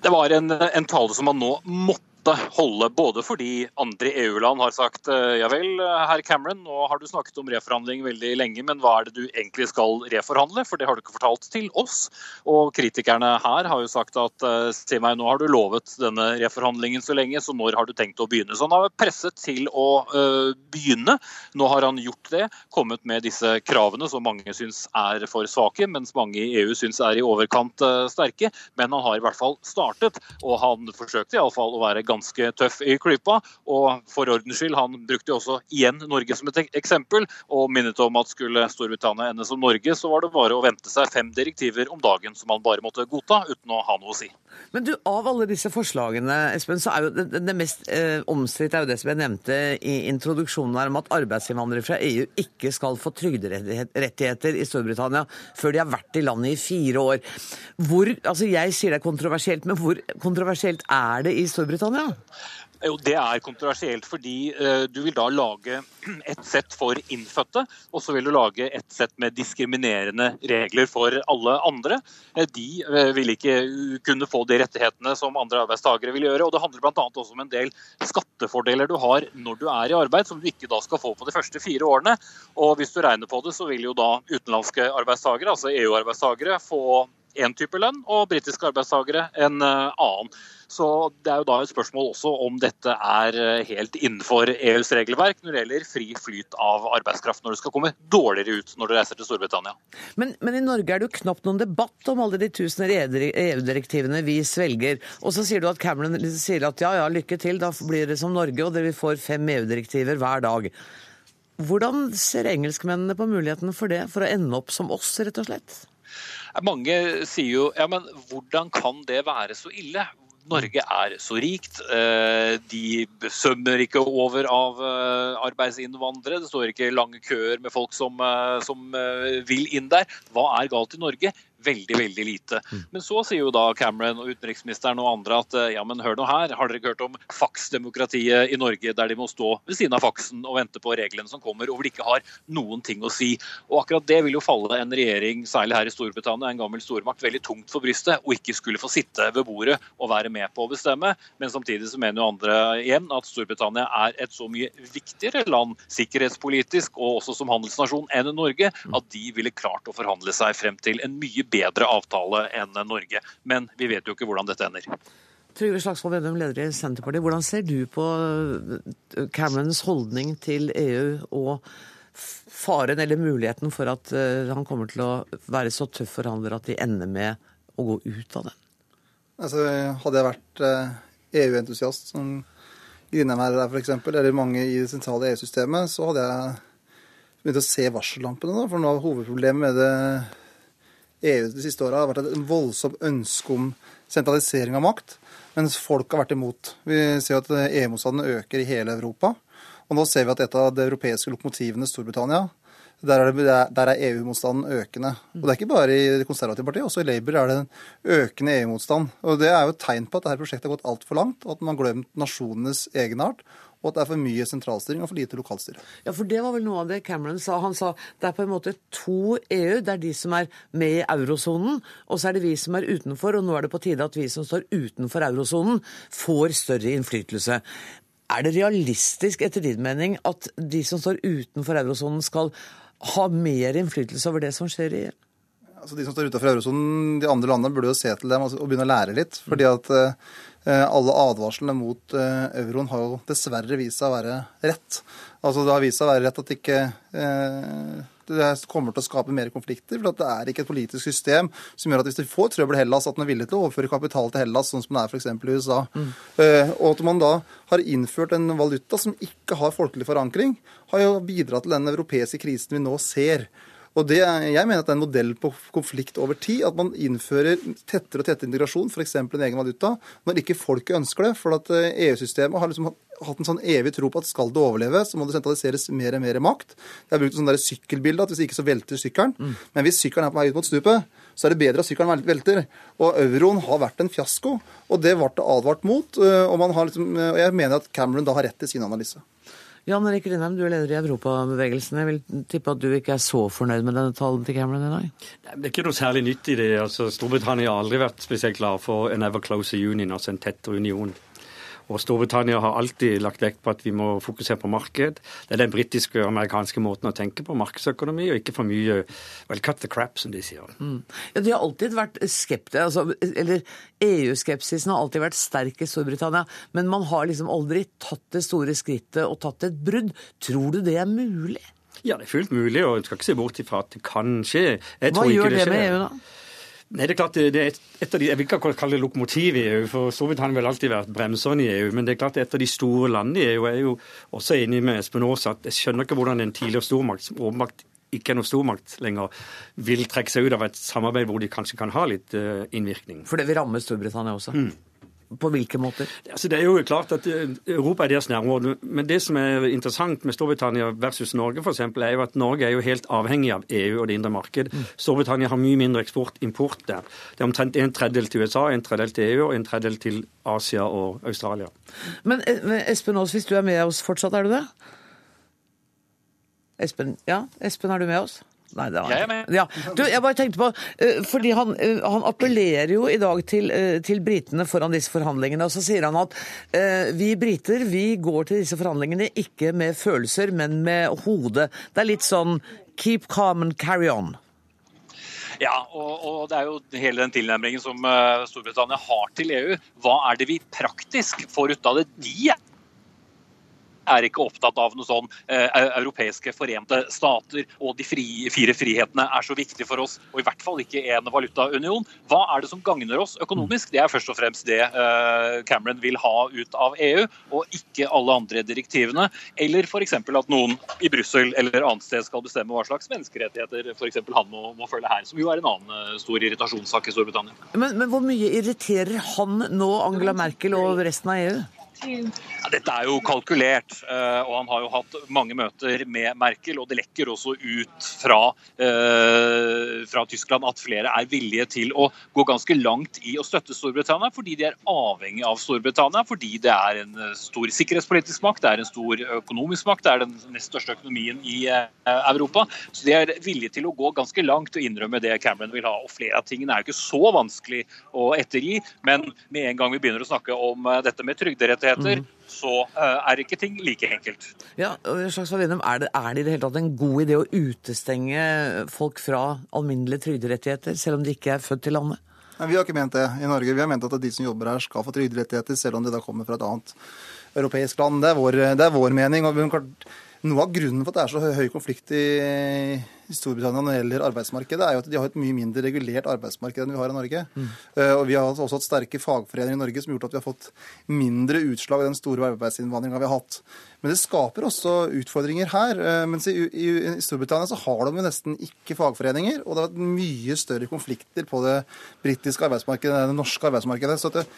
Speaker 10: Det var en, en tale som han nå måtte måtte holde, både fordi andre EU-land har sagt eh, ja vel, herr Cameron, nå har du snakket om reforhandling veldig lenge, men hva er det du egentlig skal reforhandle? For det har du ikke fortalt til oss. Og kritikerne her har jo sagt at se meg, nå har du lovet denne reforhandlingen så lenge, så når har du tenkt å begynne? Så han har presset til å begynne. Nå har han gjort det, kommet med disse kravene som mange syns er for svake, mens mange i EU syns er i overkant sterke. Men han har i hvert fall startet, og han forsøkte iallfall å være ganske ganske tøff i klypa. Og for ordens skyld, han brukte jo også igjen Norge som et eksempel, og minnet om at skulle Storbritannia ende som Norge, så var det bare å vente seg fem direktiver om dagen som han bare måtte godta, uten å ha noe å si.
Speaker 1: Men du, av alle disse forslagene, Espen, så er jo det, det mest eh, omstridte er jo det som jeg nevnte i introduksjonen her, om at arbeidsinnvandrere fra EU ikke skal få trygderettigheter i Storbritannia før de har vært i landet i fire år. Hvor, altså Jeg sier det er kontroversielt, men hvor kontroversielt er det i Storbritannia?
Speaker 10: Jo, Det er kontroversielt, fordi uh, du vil da lage et sett for innfødte, og så vil du lage et sett med diskriminerende regler for alle andre. Uh, de uh, vil ikke kunne få de rettighetene som andre arbeidstakere vil gjøre. og Det handler bl.a. også om en del skattefordeler du har når du er i arbeid, som du ikke da skal få på de første fire årene. Og Hvis du regner på det, så vil jo da utenlandske arbeidstakere, altså EU-arbeidstakere, få én type lønn, og britiske arbeidstakere en annen. Så Det er jo da et spørsmål også om dette er eh, helt innenfor EUs regelverk når det gjelder fri flyt av arbeidskraft, når du skal komme dårligere ut når du reiser til Storbritannia.
Speaker 1: Men, men i Norge er det jo knapt noen debatt om alle de tusen EU-direktivene vi svelger. Og så sier du at Cameron sier at ja ja, lykke til, da blir det som Norge, og dere får fem EU-direktiver hver dag. Hvordan ser engelskmennene på mulighetene for det, for å ende opp som oss, rett og slett?
Speaker 10: Mange sier jo ja, men hvordan kan det være så ille? Norge er så rikt. Eh, de sømmer ikke over av eh, arbeidsinnvandrere. Det står ikke lange køer med folk som, eh, som vil inn der. Hva er galt i Norge? Veldig, veldig lite. Mm. Men så sier jo da Cameron og utenriksministeren og andre at ja, men hør nå her, har dere ikke hørt om faksdemokratiet i Norge, der de må stå ved siden av faksen og vente på reglene som kommer, og hvor de ikke har noen ting å si. Og akkurat det vil jo falle en regjering, særlig her i Storbritannia, en gammel stormakt, veldig tungt for brystet, og ikke skulle få sitte ved bordet og være med på å bestemme. Men samtidig så mener jo andre igjen at Storbritannia er et så mye viktigere land sikkerhetspolitisk og også som handelsnasjon enn Norge, at de ville klart å forhandle seg frem til en mye bedre avtale enn Norge. Men vi vet jo ikke hvordan dette ender.
Speaker 1: Trygve Slagsvold Vedum, leder i Senterpartiet. Hvordan ser du på eh, Camerons holdning til EU og faren eller muligheten for at eh, han kommer til å være så tøff forhandler at de ender med å gå ut av den?
Speaker 11: Altså, hadde jeg vært EU-entusiast, eh, e som Grindheim er f.eks., eller mange i det sentrale EU-systemet, så hadde jeg begynt å se varsellampene. Da, for noe av hovedproblemet med det EU de siste åra har vært et voldsomt ønske om sentralisering av makt, mens folk har vært imot. Vi ser at EU-motstanden øker i hele Europa. Og nå ser vi at et av de europeiske lokomotivene, Storbritannia, der er, er EU-motstanden økende. Og Det er ikke bare i det konservative partiet, også i Labour er det en økende EU-motstand. Og Det er jo et tegn på at dette prosjektet har gått altfor langt, og at man har glemt nasjonenes egenart og at det er for mye sentralstyring og for lite lokalstyre.
Speaker 1: Ja, for det var vel noe av det Cameron sa. Han sa det er på en måte to EU. Det er de som er med i eurosonen, og så er det vi som er utenfor. Og nå er det på tide at vi som står utenfor eurosonen, får større innflytelse. Er det realistisk, etter din mening, at de som står utenfor eurosonen, skal ha mer innflytelse over det som skjer i EU?
Speaker 11: Altså De som står utenfor eurosonen, de andre landene, burde jo se til dem og begynne å lære litt. fordi at eh, alle advarslene mot eh, euroen har jo dessverre vist seg å være rett. Altså Det har vist seg å være rett at det ikke eh, det kommer til å skape mer konflikter. for Det er ikke et politisk system som gjør at hvis de får trøbbel i Hellas, at man er villig til å overføre kapital til Hellas, sånn som det er f.eks. i USA. Mm. Og at man da har innført en valuta som ikke har folkelig forankring, har jo bidratt til den europeiske krisen vi nå ser. Og det, Jeg mener at det er en modell på konflikt over tid. At man innfører tettere og tettere integrasjon, f.eks. en egen valuta, når ikke folket ønsker det. For at EU-systemet eh, e har liksom hatt en sånn evig tro på at skal det overleve, så må det sentraliseres mer og mer makt. Jeg har brukt et sånt sykkelbilde, at hvis ikke så velter sykkelen. Mm. Men hvis sykkelen er på vei ut mot stupet, så er det bedre at sykkelen velter. Og euroen har vært en fiasko, og det ble det advart mot. Eh, og, liksom, eh, og jeg mener at Cameron da har rett i sin analyse.
Speaker 1: Jan Erik Rindheim, du er leder i Europabevegelsen. Jeg vil tippe at du ikke er så fornøyd med denne talen til Cameron i dag?
Speaker 12: Det er ikke noe særlig nytt i det. Altså, Storbritannia har aldri vært spesielt glad for en ever closer union, altså en tettere union. Og Storbritannia har alltid lagt vekt på at vi må fokusere på marked. Det er den britiske og amerikanske måten å tenke på, markedsøkonomi, og ikke for mye well, cut the crap, som de sier. Mm.
Speaker 1: Ja, De har alltid vært skeptiske, altså, eller EU-skepsisen har alltid vært sterk i Storbritannia, men man har liksom aldri tatt det store skrittet og tatt et brudd. Tror du det er mulig?
Speaker 12: Ja, det er fullt mulig, og en skal ikke se bort ifra at det kan skje.
Speaker 1: Hva gjør det, det med EU, da?
Speaker 12: Nei, det er klart det er et av de, Jeg vil ikke kalle det lokomotiv i EU, for Storbritannia har alltid vært bremsene i EU. Men det er klart et av de store landene i EU. Jeg er jo også enig med Espen Aas at jeg skjønner ikke hvordan en tidligere stormakt, som åpenbart ikke er noe stormakt lenger, vil trekke seg ut av et samarbeid hvor de kanskje kan ha litt uh, innvirkning.
Speaker 1: For det vil ramme Storbritannia også? Mm. På hvilke måter?
Speaker 12: Altså, det er jo klart at eh, Europa er deres nærområde. Men det som er interessant med Storbritannia versus Norge eksempel, er jo at Norge er jo helt avhengig av EU og det indre marked. Mm. Storbritannia har mye mindre eksport-import der. Det er omtrent en tredjedel til USA, en tredjedel til EU og en tredjedel til Asia og Australia.
Speaker 1: Men Espen Aas, hvis du er med oss fortsatt, er du det? Espen, ja, Espen, er du med oss?
Speaker 10: Nei, det var Jeg er med.
Speaker 1: Ja. Du, jeg bare tenkte på, uh, fordi han, uh, han, appellerer jo i dag til, uh, til britene foran disse forhandlingene. Og så sier han at vi briter vi går til disse forhandlingene ikke med følelser, men med hodet. Det er litt sånn keep calm and carry on.
Speaker 10: Ja, og, og, det er jo hele den tilnærmingen som Storbritannia har til EU. Hva er det vi praktisk får ut av det? De er ikke opptatt av noe sånn eh, europeiske forente stater og de frie, fire frihetene er så viktig for oss, og i hvert fall ikke en valutaunion. Hva er det som gagner oss økonomisk? Det er først og fremst det eh, Cameron vil ha ut av EU, og ikke alle andre direktivene. Eller f.eks. at noen i Brussel eller annet sted skal bestemme hva slags menneskerettigheter f.eks. han må, må, følge her, som jo er en annen eh, stor irritasjonssak i Storbritannia.
Speaker 1: Men, men hvor mye irriterer han nå Angela Merkel og resten av EU?
Speaker 10: Ja, dette er jo kalkulert, eh, og han har jo hatt mange møter med Merkel. Og det lekker også ut fra, eh, fra, Tyskland at flere er villige til å gå ganske langt i å støtte Storbritannia, fordi de er avhengig av Storbritannia. Fordi det er en eh, stor sikkerhetspolitisk makt, det er en stor økonomisk makt, det er den nest største økonomien i Europa. Så de er villige til å gå ganske langt og innrømme det Cameron vil ha. Og flere av tingene er jo ikke så vanskelig å ettergi, men med en gang vi begynner å snakke om dette med trygderettigheter, muligheter, mm. så uh, er ikke ting like enkelt.
Speaker 1: Ja, slags er, det, er det i det hele tatt en god idé å utestenge folk fra alminnelige trygderettigheter, selv om de ikke er født til landet?
Speaker 11: Nei, Vi har ikke ment det i Norge. Vi har ment at de som jobber her skal få trygderettigheter, selv om de da kommer fra et annet europeisk land. Det er vår, det er vår mening. og Noe av grunnen for at det er så høy konflikt i i Storbritannia når det gjelder arbeidsmarkedet, er jo at de har et mye mindre regulert arbeidsmarked enn vi har i Norge. Mm. Uh, og Vi har også hatt sterke fagforeninger i Norge som har gjort at vi har fått mindre utslag av den store arbeidsinnvandringa vi har hatt. Men det skaper også utfordringer her. Uh, mens i, i, i, Storbritannia så har de jo nesten ikke fagforeninger, og det har vært mye større konflikter på det britiske arbeidsmarkedet enn det norske arbeidsmarkedet. så at det,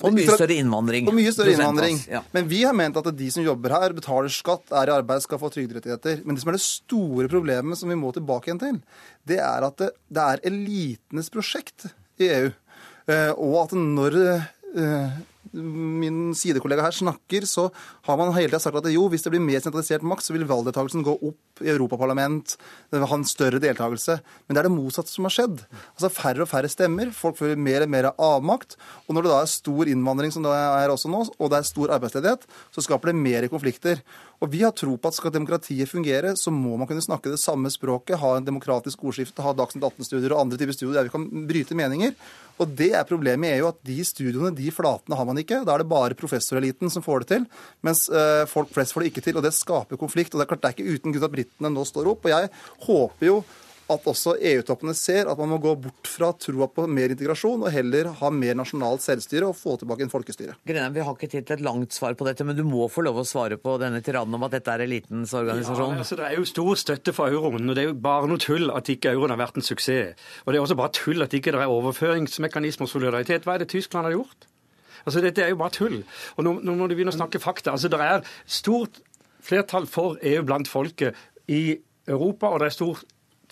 Speaker 1: og mye større innvandring.
Speaker 11: Og mye større innvandring. Ja. Men vi har ment at de som jobber her, betaler skatt, er i arbeid, skal få trygderettigheter. Men det som er det store problemet som vi må tilbake igjen til, det er at det, det er elitenes prosjekt i EU. Eh, og at når eh, min sidekollega her snakker, så har man hele tida sagt at jo, hvis det blir mer sentralisert makt, så vil valgdeltakelsen gå opp i Europaparlament. Ha en større deltakelse. Men det er det motsatte som har skjedd. Altså Færre og færre stemmer. Folk føler mer og mer avmakt. Og når det da er stor innvandring, som det er også nå, og det er stor arbeidsledighet, så skaper det mer konflikter. Og vi har tro på at skal demokratiet fungere, så må man kunne snakke det samme språket, ha en demokratisk ordskifte, ha Dagsnytt 18-studier og andre typer studier der vi kan bryte meninger. Og det er problemet i EU, at de studioene, de flatene, har man ikke. Da er det bare professoreliten som får det til, mens uh, folk flest får det ikke til. Og det skaper konflikt. Og det er klart det er ikke uten grunn at britene nå står opp. Og jeg håper jo at også EU-toppene ser at man må gå bort fra troa på mer integrasjon og heller ha mer nasjonalt selvstyre og få tilbake en folkestyre.
Speaker 1: Grenem, Vi har ikke tid til et langt svar på dette, men du må få lov å svare på denne tiraden om at dette er elitens organisasjon.
Speaker 12: Ja, altså Det er jo stor støtte for euroen, og det er jo bare noe tull at ikke euroen har vært en suksess. Og det er også bare tull at ikke det er overføringsmekanisme og solidaritet. Hva er det Tyskland har gjort? Altså Dette er jo bare tull. Og nå, nå må du begynne å snakke fakta. altså Det er stort flertall for EU blant folket i Europa, og det er stort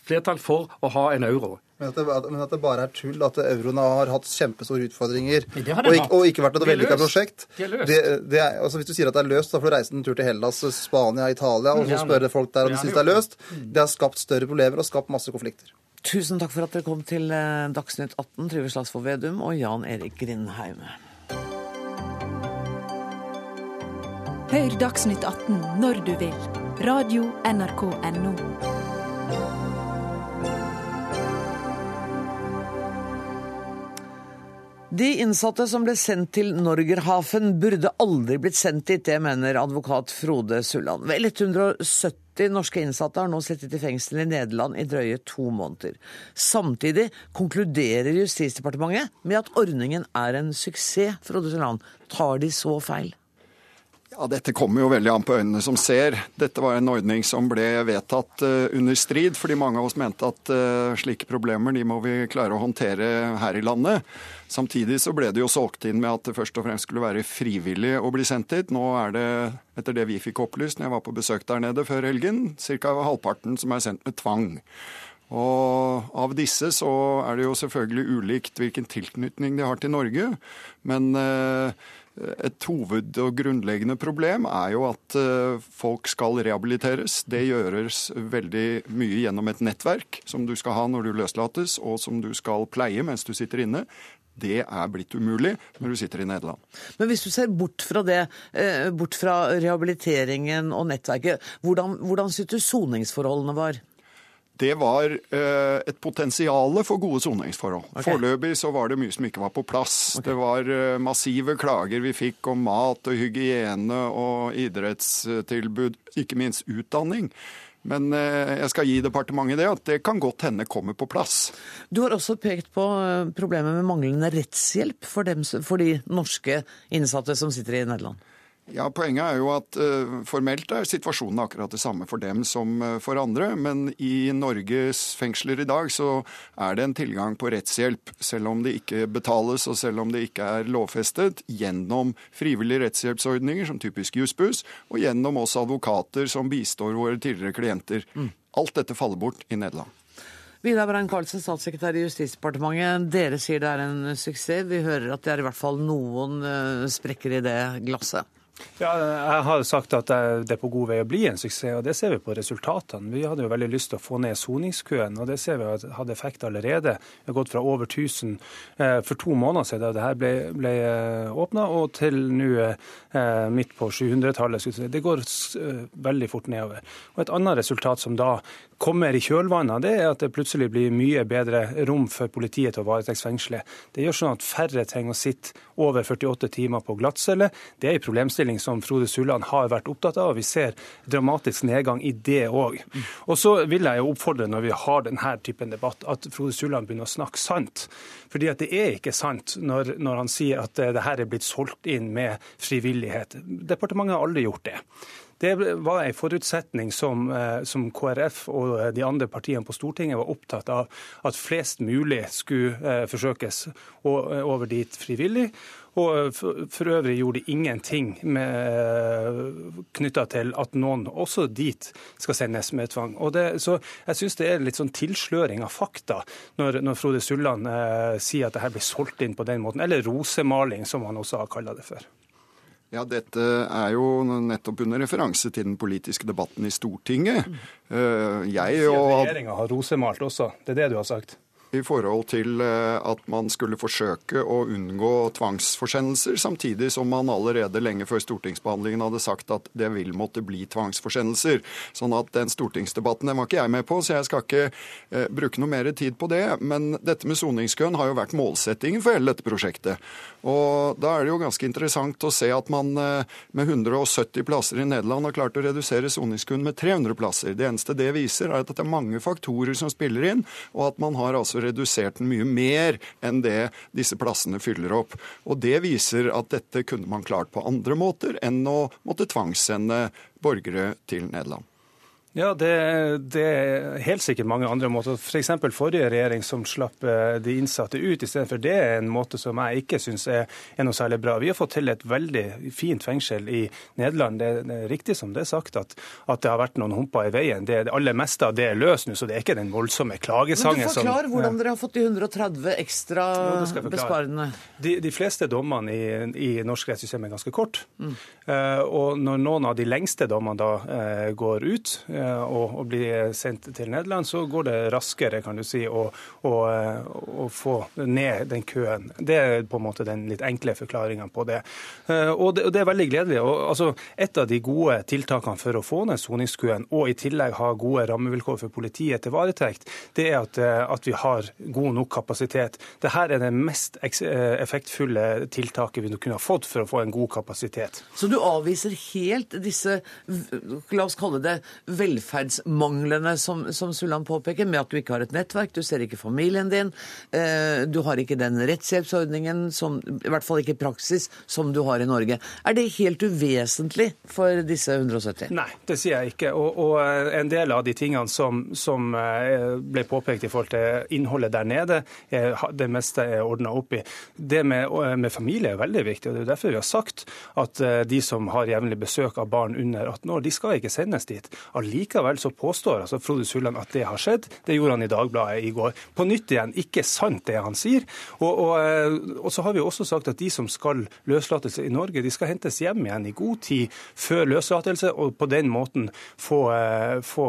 Speaker 12: flertall for å ha en euro.
Speaker 11: Men at, det, men at det bare er tull, at euroen har hatt kjempestore utfordringer og ikke, og, ikke, vært et vellykka prosjekt.
Speaker 12: Det er løst.
Speaker 11: Det, det er, altså hvis du sier at det er løst, da får du reise en tur til Hellas, Spania, Italia og så spørre folk der om de syns det er løst. Det har skapt større problemer og skapt masse konflikter.
Speaker 1: Tusen takk for at dere kom til eh, Dagsnytt 18, Trygve Slagsvold Vedum og Jan Erik Grindheim.
Speaker 3: Hør Dagsnytt 18 når du vil. Radio NRK Radio.nrk.no.
Speaker 1: De innsatte som ble sendt til Norgerhaven burde aldri blitt sendt dit, det mener advokat Frode Sulland. Vel 170 norske innsatte har nå sittet i fengsel i Nederland i drøye to måneder. Samtidig konkluderer Justisdepartementet med at ordningen er en suksess, Frode Sulland. Tar de så feil?
Speaker 13: Ja, Dette kommer jo veldig an på øynene som ser. Dette var en ordning som ble vedtatt uh, under strid, fordi mange av oss mente at uh, slike problemer de må vi klare å håndtere her i landet. Samtidig så ble det jo solgt inn med at det først og fremst skulle være frivillig å bli sendt hit. Nå er det, etter det vi fikk opplyst når jeg var på besøk der nede før helgen, ca. halvparten som er sendt med tvang. Og Av disse så er det jo selvfølgelig ulikt hvilken tilknytning de har til Norge. Men uh, et hoved- og grunnleggende problem er jo at eh, folk skal rehabiliteres. Det gjøres veldig mye gjennom et nettverk som du skal ha når du løslates, og som du skal pleie mens du sitter inne. Det er blitt umulig når du sitter i Nederland.
Speaker 1: Men hvis du ser bort fra det, eh, bort fra rehabiliteringen og nettverket, hvordan, hvordan syntes du soningsforholdene var?
Speaker 13: Det var eh, et potensial for gode soningsforhold. Okay. Foreløpig så var det mye som ikke var på plass. Okay. Det var eh, massive klager vi fikk om mat og hygiene og idrettstilbud, ikke minst utdanning. Men eh, jeg skal gi departementet det, at det kan godt hende kommer på plass.
Speaker 1: Du har også pekt på eh, problemet med manglende rettshjelp for, dem, for de norske innsatte som sitter i Nederland.
Speaker 13: Ja, Poenget er jo at uh, formelt er situasjonen akkurat det samme for dem som uh, for andre. Men i Norges fengsler i dag så er det en tilgang på rettshjelp, selv om det ikke betales og selv om det ikke er lovfestet, gjennom frivillige rettshjelpsordninger som typisk Jussbuss, og gjennom oss advokater som bistår våre tidligere klienter. Mm. Alt dette faller bort i Nederland.
Speaker 1: Vidar Brein-Karlsen, statssekretær i Justisdepartementet. Dere sier det er en suksess. Vi hører at det er i hvert fall noen uh, sprekker i det glasset.
Speaker 14: Ja, jeg har sagt at det er på god vei å bli en suksess, og det ser vi på resultatene. Vi hadde jo veldig lyst til å få ned soningskøen, og det ser vi hadde effekt allerede. Vi har gått fra over 1000 eh, for to måneder siden da det her ble, ble eh, åpna, og til nå eh, midt på 700-tallet. Det går veldig fort nedover. Og Et annet resultat som da kommer i kjølvannet, det er at det plutselig blir mye bedre rom for politiet til å varetektsfengsle. Det gjør sånn at færre trenger å sitte over 48 timer på glattcelle. Det er en problemstilling som Frode Sulland har vært opptatt av, og vi ser dramatisk nedgang i det òg. Og så vil jeg jo oppfordre, når vi har denne typen debatt, at Frode Sulland begynner å snakke sant. Fordi at det er ikke sant når, når han sier at det her er blitt solgt inn med frivillighet. Departementet har aldri gjort det. Det var en forutsetning som, eh, som, KrF og de andre partiene på Stortinget var opptatt av, at flest mulig skulle eh, forsøkes over dit frivillig. Og for øvrig gjorde de ingenting knytta til at noen også dit skal sendes med tvang. Det, så jeg syns det er litt sånn tilsløring av fakta når, når Frode Sulland eh, sier at det her blir solgt inn på den måten, eller rosemaling, som han også har kalla det for.
Speaker 13: Ja, Dette er jo nettopp under referanse til den politiske debatten i Stortinget.
Speaker 14: Eh, jeg og Regjeringa har rosemalt også, det er det du har sagt?
Speaker 13: I forhold til eh, at man skulle forsøke å unngå tvangsforsendelser, samtidig som man allerede lenge før stortingsbehandlingen hadde sagt at det vil måtte bli tvangsforsendelser. Sånn at den stortingsdebatten den var ikke jeg med på, så jeg skal ikke eh, bruke noe mer tid på det. Men dette med soningskøen har jo vært målsettingen for hele dette prosjektet. Og da er det jo ganske interessant å se at man eh, med 170 plasser i Nederland har klart å redusere soningskøen med 300 plasser. Det eneste det viser, er at det er mange faktorer som spiller inn, og at man har altså redusert den mye mer enn det disse plassene fyller opp. Og Det viser at dette kunne man klart på andre måter enn å måtte tvangssende borgere til Nederland.
Speaker 14: Ja, det, det, er helt sikkert mange andre måter. F.eks. For forrige regjering som slapp eh, de innsatte ut istedenfor. Det er en måte som jeg ikke syns er, er, noe særlig bra. Vi har fått til et veldig fint fengsel i Nederland. Det, er riktig som det er sagt at, at, det har vært noen humper i veien. Det, det aller meste av det er løst nå, så det er ikke den voldsomme klagesangen
Speaker 1: som Men du Forklar hvordan ja. dere har fått de 130 ekstra ja, besparende.
Speaker 14: De, de, fleste dommene i, i norsk rettssystem er ganske kort. Mm. Uh, og når noen av de lengste dommene da uh, går ut, uh, og, og blir sendt til Nederland, så går det raskere kan du si, å, å, å få ned den køen. Det er på en måte den litt enkle forklaringa på det. Eh, og, det. og det, er veldig gledelig. Og, altså, et av de gode tiltakene for å få ned soningskøen, og i tillegg ha gode rammevilkår for politiet til varetekt, det er at, eh, at vi har god nok kapasitet. Dette er det mest eh, effektfulle tiltaket vi kunne ha fått for å få en god kapasitet.
Speaker 1: Så du avviser helt disse, la oss kalle det, veldig velferdsmanglene som, som Sulland påpeker, med at du ikke har et nettverk, du ser ikke familien din, eh, du har ikke den rettshjelpsordningen, som, i hvert fall ikke praksis, som du har i Norge. Er det helt uvesentlig for disse 170?
Speaker 14: Nei, det sier jeg ikke. Og, og eh, en del av de tingene som, som eh, ble påpekt i forhold til innholdet der nede, det meste er ordna opp i. Det med, med, familie er veldig viktig. og Det er derfor vi har sagt at de som har jevnlig besøk av barn under 18 år, de skal ikke sendes dit. Allikevel så påstår altså Frode Sulland at det har skjedd. Det gjorde han i Dagbladet i går. På nytt igjen, ikke sant det han sier. Og, og, og så har vi også sagt at de som skal løslates i Norge, de skal hentes hjem igjen i god tid før løslatelse, og på den måten få, få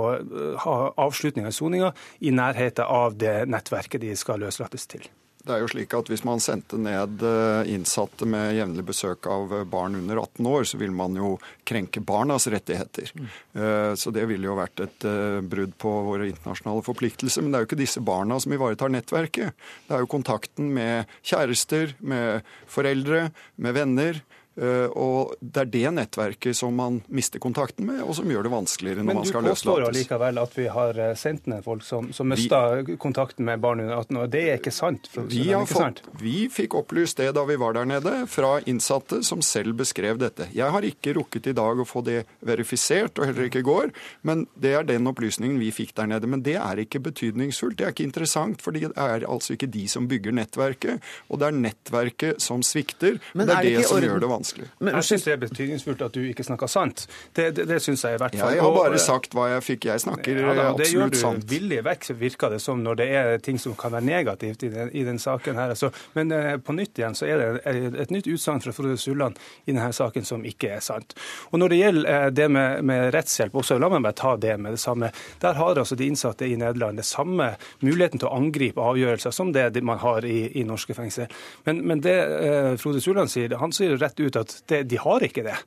Speaker 14: ha avslutning av soninga i nærheten av det nettverket de skal løslates til.
Speaker 13: Det er jo slik at Hvis man sendte ned eh, innsatte med jevnlig besøk av eh, barn under 18 år, så vil man jo krenke barnas rettigheter. Mm. Eh, så det ville jo vært et brudd på våre internasjonale forpliktelser. Men det er jo ikke disse barna som ivaretar nettverket. Det er jo kontakten med kjærester, med foreldre, med venner. Eh, og Det er det nettverket som man mister kontakten med, og som gjør det vanskeligere når man skal løslates.
Speaker 14: Men du påstår allikevel at vi har eh, sendt ned folk som, som mista kontakten med barn under 18 år. Det er ikke sant?
Speaker 13: Vi, ikke fått, sant? vi, fikk opplyst det da vi var der nede, fra innsatte som selv beskrev dette. Jeg har ikke rukket i dag å få det verifisert, og heller ikke i går, men det er den opplysningen vi fikk der nede. Men det er ikke betydningsfullt, det er ikke interessant, for det er altså ikke de som bygger nettverket, og det er nettverket som svikter. Men det er, er det, det som gjør det vanskelig vanskelig.
Speaker 14: Men, jeg syns det er betydningsfullt at du ikke snakker sant. Det, det, det syns jeg i hvert fall.
Speaker 13: Ja, Jeg har bare sagt hva jeg fikk. Jeg snakker ja, da, absolutt sant.
Speaker 14: Det gjør du villig vekk, virker det som, når det er ting som kan være negativt i den, i den saken her. Altså, men eh, på nytt igjen så er det et, et nytt utsagn fra Frode Sulland i denne saken som ikke er sant. Og Når det gjelder eh, det med, med rettshjelp, også, la meg bare ta det med det samme. Der har altså de innsatte i Nederland det samme muligheten til å angripe avgjørelser som det man har i, i norske fengsel. Men, men det eh, Frode Sulland sier, han sier rett ut at det, de har ikke det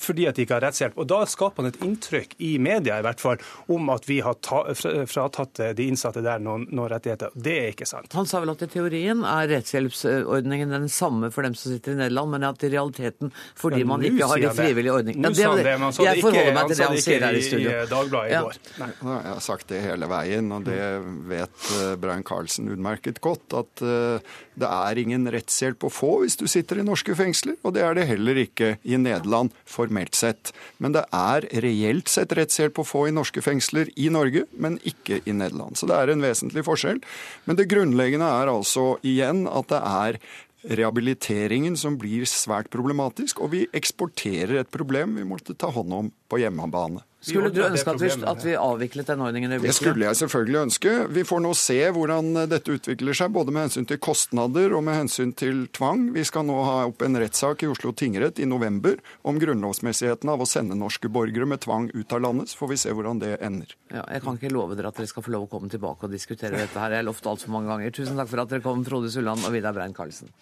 Speaker 14: fordi at de ikke har rettshjelp. Og Da skaper han et inntrykk i media i hvert fall, om at vi har ta, fratatt de innsatte der noen, noen, rettigheter. Det er ikke sant.
Speaker 1: Han sa vel at i teorien er rettshjelpsordningen den samme for dem som sitter i Nederland, men at i realiteten, fordi ja, man ikke har de frivillige ordningene
Speaker 14: ja, det, det, Jeg forholder meg til det han sier
Speaker 1: her i studio.
Speaker 14: I Dagbladet i ja. går.
Speaker 13: Nei. Jeg har sagt det hele veien, og det vet eh, Brian Carlsen utmerket godt, at det er ingen rettshjelp å få hvis du sitter i norske fengsler, og det er det heller ikke i Nederland. for formelt sett. Men det er reelt sett rettshjelp å få i norske fengsler i Norge, men ikke i Nederland. Så det er en vesentlig forskjell. Men det grunnleggende er altså igjen at det er rehabiliteringen som blir svært problematisk, og vi eksporterer et problem vi måtte ta hånd om på hjemmebane.
Speaker 1: Skulle du ønske at vi, at vi avviklet den ordningen?
Speaker 13: Det skulle jeg selvfølgelig ønske. Vi får nå se hvordan dette utvikler seg, både med hensyn til kostnader og med hensyn til tvang. Vi skal nå ha opp en rettssak i Oslo tingrett i november om grunnlovsmessigheten av å sende norske borgere med tvang ut av landet. Så får vi se hvordan det ender.
Speaker 1: Ja, jeg kan ikke love dere at dere skal få lov å komme tilbake og diskutere dette her. Jeg har lovt altfor mange ganger. Tusen takk for at dere kom, Frode Sulland og Vidar Brein Karlsen.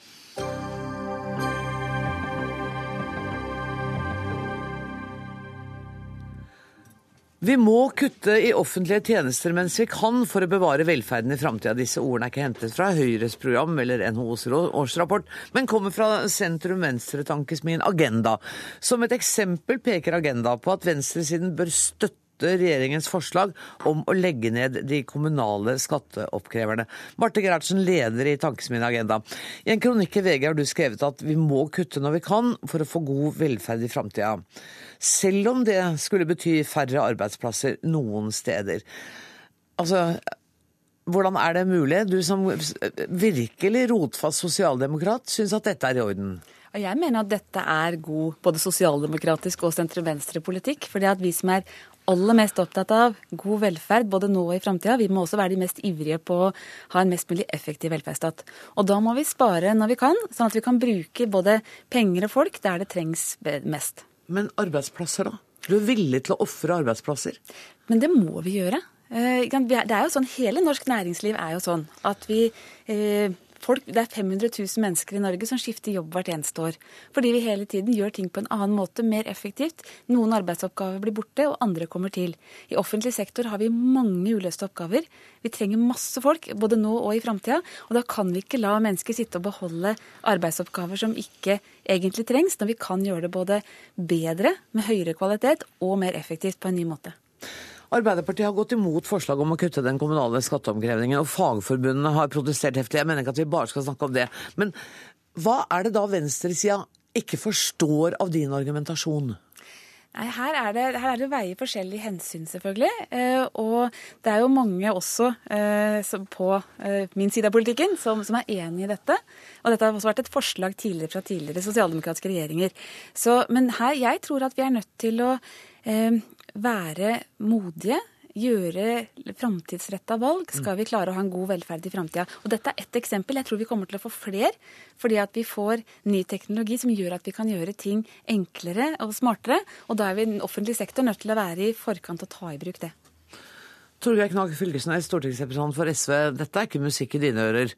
Speaker 1: Vi må kutte i offentlige tjenester mens vi kan for å bevare velferden i framtida. Disse ordene er ikke hentet fra Høyres program eller NHOs årsrapport, men kommer fra sentrum-venstre-tankesmien Agenda. Som et eksempel peker Agenda på at venstresiden bør støtte regjeringens forslag om å legge ned de kommunale skatteoppkreverne. Marte Gerhardsen, leder i Tankesmien Agenda. I en kronikk i VG har du skrevet at vi må kutte når vi kan for å få god velferd i framtida selv om det skulle bety færre arbeidsplasser noen steder. Altså, hvordan er det mulig? Du som virkelig rotfast sosialdemokrat syns at dette er i orden?
Speaker 15: Jeg mener at dette er god både sosialdemokratisk og sentrum-venstre-politikk. For det at vi som er aller mest opptatt av god velferd både nå og i framtida, vi må også være de mest ivrige på å ha en mest mulig effektiv velferdsstat. Og da må vi spare når vi kan, sånn at vi kan bruke både penger og folk der det trengs mest.
Speaker 1: Men arbeidsplasser, da? Du er villig til å ofre arbeidsplasser?
Speaker 15: Men det må vi gjøre. Eh, det er jo sånn, Hele norsk næringsliv er jo sånn at vi eh, folk, Det er 500 000 mennesker i Norge som skifter jobb hvert eneste år. Fordi vi hele tiden gjør ting på en annen måte, mer effektivt. Noen arbeidsoppgaver blir borte, og andre kommer til. I offentlig sektor har vi mange uløste oppgaver. Vi trenger masse folk, både nå og i framtida. Og da kan vi ikke la mennesker sitte og beholde arbeidsoppgaver som ikke egentlig trengs, når vi kan gjøre det både bedre, med høyere kvalitet og mer effektivt på en ny måte.
Speaker 1: Arbeiderpartiet har gått imot forslaget om å kutte den kommunale skatteomkrevingen, og fagforbundene har protestert heftig. Jeg mener ikke at vi bare skal snakke om det. Men hva er det da venstresida ikke forstår av din argumentasjon?
Speaker 15: Nei, her er, det, her er det veier forskjellige hensyn, selvfølgelig. Eh, og det er jo mange også eh, på eh, min side av politikken som, som, er enig i dette. Og dette har også vært et forslag tidligere fra tidligere sosialdemokratiske regjeringer. Så, men her, jeg tror at vi er nødt til å eh, være modige gjøre framtidsretta valg, skal vi klare å ha en god velferd i framtida. Og dette er ett eksempel. Jeg tror vi kommer til å få flere, fordi at vi får ny teknologi som gjør at vi kan gjøre ting enklere og smartere. Og da er vi den offentlige sektor nødt til å være i forkant og ta i bruk det.
Speaker 1: Torgeir Knag Fylkesnes, stortingsrepresentant for SV. Dette er ikke musikk i dine ører.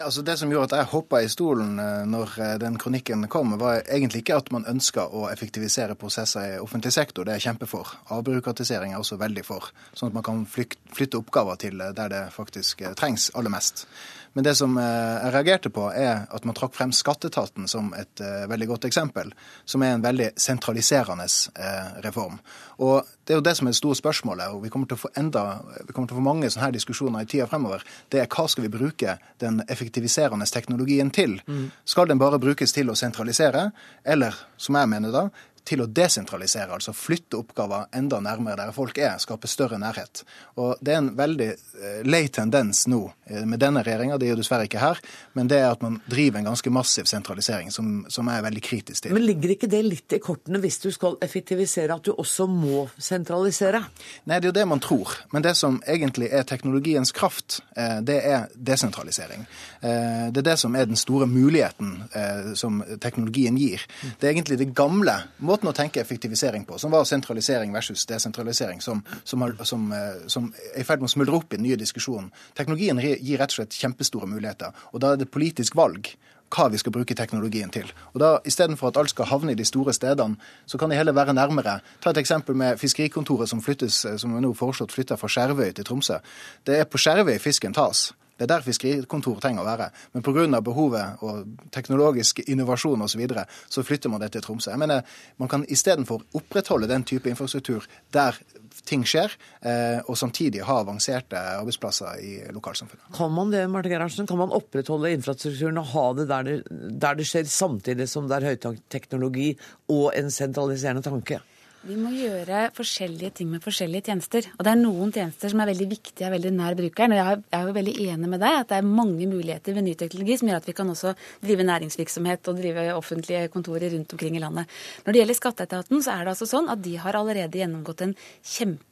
Speaker 16: Altså Det som gjorde at jeg hoppa i stolen eh, når eh, den kronikken kom, var egentlig ikke at man ønska å effektivisere prosesser i offentlig sektor, det er jeg kjempe for. Avbyråkratisering er også veldig for, sånn at man kan flytte oppgaver til eh, der det faktisk trengs aller mest. Men det som jeg reagerte på, er at man trakk frem skatteetaten som et veldig godt eksempel, som er en veldig sentraliserende reform. Og det er jo det som er det store spørsmålet, og vi kommer til å få enda, vi til å få mange sånne her diskusjoner i tida fremover. Det er hva skal vi bruke den effektiviserende teknologien til? Mm. Skal den bare brukes til å sentralisere, eller, som jeg mener da, til å desentralisere, altså flytte oppgaver enda nærmere der folk er, skape større nærhet. Og Det er en veldig eh, lei tendens nå eh, med denne regjeringa, det er jo dessverre ikke her, men det er at man driver en ganske massiv sentralisering, som, som jeg er veldig kritisk til.
Speaker 1: Men ligger ikke det litt i kortene hvis du skal effektivisere, at du også må sentralisere?
Speaker 16: Nei, det er jo det man tror. Men det som egentlig er teknologiens kraft, eh, det er desentralisering. Det er det som er den store muligheten som teknologien gir. Det er egentlig det gamle måten å tenke effektivisering på, som var sentralisering versus desentralisering, som, som, som, eh, som er i ferd med å smuldre opp i den nye diskusjonen. Teknologien gir rett og slett kjempestore muligheter. Og da er det politisk valg hva vi skal bruke teknologien til. Og da, Istedenfor at alt skal havne i de store stedene, så kan de heller være nærmere. Ta et eksempel med Fiskerikontoret som flyttes, eh, som er nå foreslått flytta fra Skjervøy til Tromsø. Det er på Skjervøy fisken tas. Det er der fiskerikontoret trenger å være. Men pga. behovet og teknologisk innovasjon osv. Så, videre, så flytter man det til Tromsø. Jeg mener, Man kan istedenfor opprettholde den type infrastruktur der ting skjer, eh, og samtidig ha avanserte arbeidsplasser i lokalsamfunnet.
Speaker 1: Kan man det, Marte Gerhardsen? Kan man opprettholde infrastrukturen og ha det der det, der det skjer, samtidig som det er høyteknologi og en sentraliserende tanke?
Speaker 15: Vi må gjøre forskjellige ting med forskjellige tjenester. Og det er noen tjenester som er veldig viktige og veldig nær brukeren. Og jeg er jo veldig enig med deg at det er mange muligheter ved ny teknologi som gjør at vi kan også drive næringsvirksomhet og drive offentlige kontorer rundt omkring i landet. Når det gjelder skatteetaten, så er det altså sånn at de har allerede gjennomgått en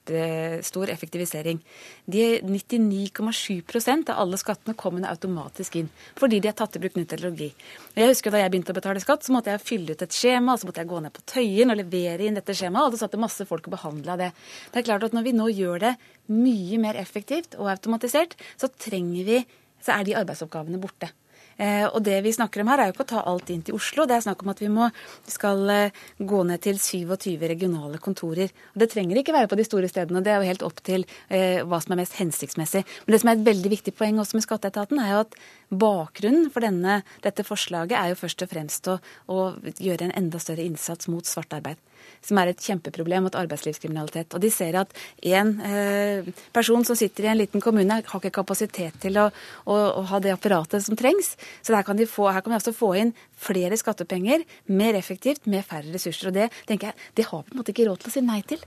Speaker 15: kjempestor effektivisering. De 99,7% av alle skattene kommer automatisk inn fordi de har tatt i bruk ny teknologi. Jeg husker Da jeg begynte å betale skatt, så måtte jeg fylle ut et skjema, så måtte jeg gå ned på Tøyen og levere inn dette skjemaet og det satt masse folk og behandla det. Det er klart at Når vi nå gjør det mye mer effektivt og automatisert, så trenger vi, så er de arbeidsoppgavene borte. Eh, og det vi snakker om her, er jo ikke å ta alt inn til Oslo. Det er snakk om at vi må, skal eh, gå ned til 27 regionale kontorer. Og Det trenger ikke være på de store stedene. Det er jo helt opp til eh, hva som er mest hensiktsmessig. Men det som er et veldig viktig poeng også med skatteetaten, er jo at bakgrunnen for denne, dette forslaget er jo først og fremst å, å gjøre en enda større innsats mot svart arbeid som er et kjempeproblem mot arbeidslivskriminalitet. Og de ser at én eh, person som sitter i en liten kommune, har ikke kapasitet til å, å, å ha det apparatet som trengs. Så kan få, her kan vi også få inn flere skattepenger, mer effektivt, med færre ressurser. Og det tenker jeg, det har vi på en måte ikke råd til å si nei til.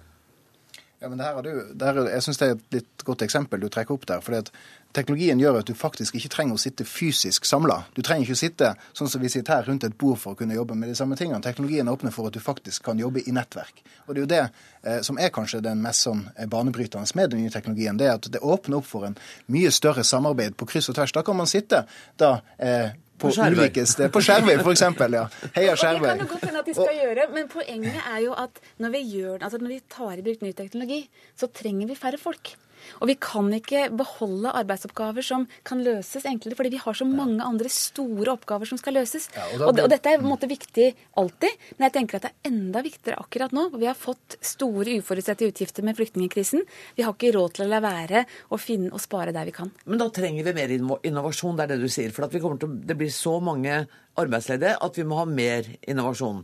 Speaker 16: Ja, men det her er du, det her, Jeg syns det er et litt godt eksempel du trekker opp der. fordi at Teknologien gjør at du faktisk ikke trenger å sitte fysisk samla. Du trenger ikke å sitte sånn som vi sitter her rundt et bord for å kunne jobbe med de samme tingene. Teknologien åpner for at du faktisk kan jobbe i nettverk. Og Det er jo det eh, som er kanskje den mest sånn eh, banebrytende med den nye teknologien. Det er at det åpner opp for en mye større samarbeid på kryss og tvers. Da kan man sitte da eh, på, ulike steder. På Skjervøy, f.eks. Ja. Heia Skjervøy.
Speaker 15: Det kan godt hende at de skal gjøre, men poenget er jo at når vi, gjør, altså når vi tar i bruk ny teknologi, så trenger vi færre folk. Og vi kan ikke beholde arbeidsoppgaver som kan løses enklere, fordi vi har så mange andre store oppgaver som skal løses. Ja, og, og, og, dette er på en måte viktig alltid, men jeg tenker at det er enda viktigere akkurat nå. hvor Vi har fått store uforutsette utgifter med flyktningkrisen. Vi har ikke råd til å la være å finne og spare der vi kan.
Speaker 1: Men da trenger vi mer innovasjon, det er det du sier. For at vi til, det blir så mange arbeidsledige at vi må ha mer innovasjon.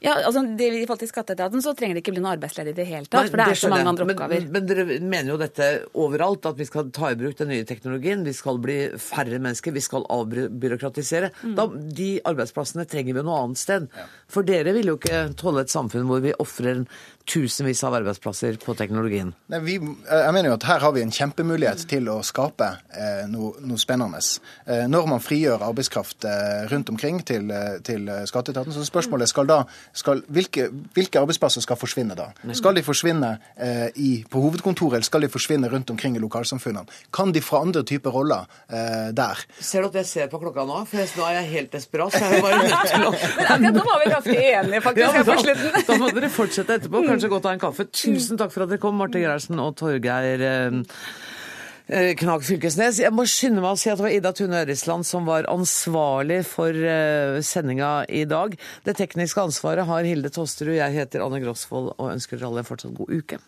Speaker 15: Ja, altså det, I forhold til skatteetaten så trenger det ikke bli noe arbeidsledig i det hele tatt. for det er så mange andre oppgaver.
Speaker 1: Men, men, dere mener jo dette overalt, at vi skal ta i bruk den nye teknologien. Vi skal bli færre mennesker, vi skal avbyråkratisere. Mm. Da, de arbeidsplassene trenger vi noe annet sted. Ja. For dere vil jo ikke tåle et samfunn hvor vi ofrer tusenvis av arbeidsplasser på teknologien.
Speaker 16: Nei, vi, jeg mener jo at Her har vi en kjempemulighet til å skape eh, noe, noe, spennende. Eh, når man frigjør arbeidskraft eh, rundt omkring til, eh, til skatteetaten, så spørsmålet skal da skal, hvilke, hvilke, arbeidsplasser skal forsvinne da? Skal de forsvinne eh, i, på hovedkontoret, eller skal de forsvinne rundt omkring i lokalsamfunnene? Kan de få andre typer roller eh, der?
Speaker 1: Ser du at jeg ser på klokka nå? For nå er jeg helt desperat. så jeg bare nødt til å...
Speaker 15: Men akkurat nå var vi ganske enige, faktisk. Ja, da,
Speaker 1: da må dere fortsette etterpå. Kanskje gå godt av en kaffe. Tusen takk for at dere kom, Marte Gerhardsen og Torgeir eh, Eh, Knag Fylkesnes. Jeg må skynde meg å si at det var Ida Tune Ørisland som var ansvarlig for uh, sendinga i dag. Det tekniske ansvaret har Hilde Tosterud. Jeg heter Anne Grosvold og ønsker dere alle en fortsatt god uke.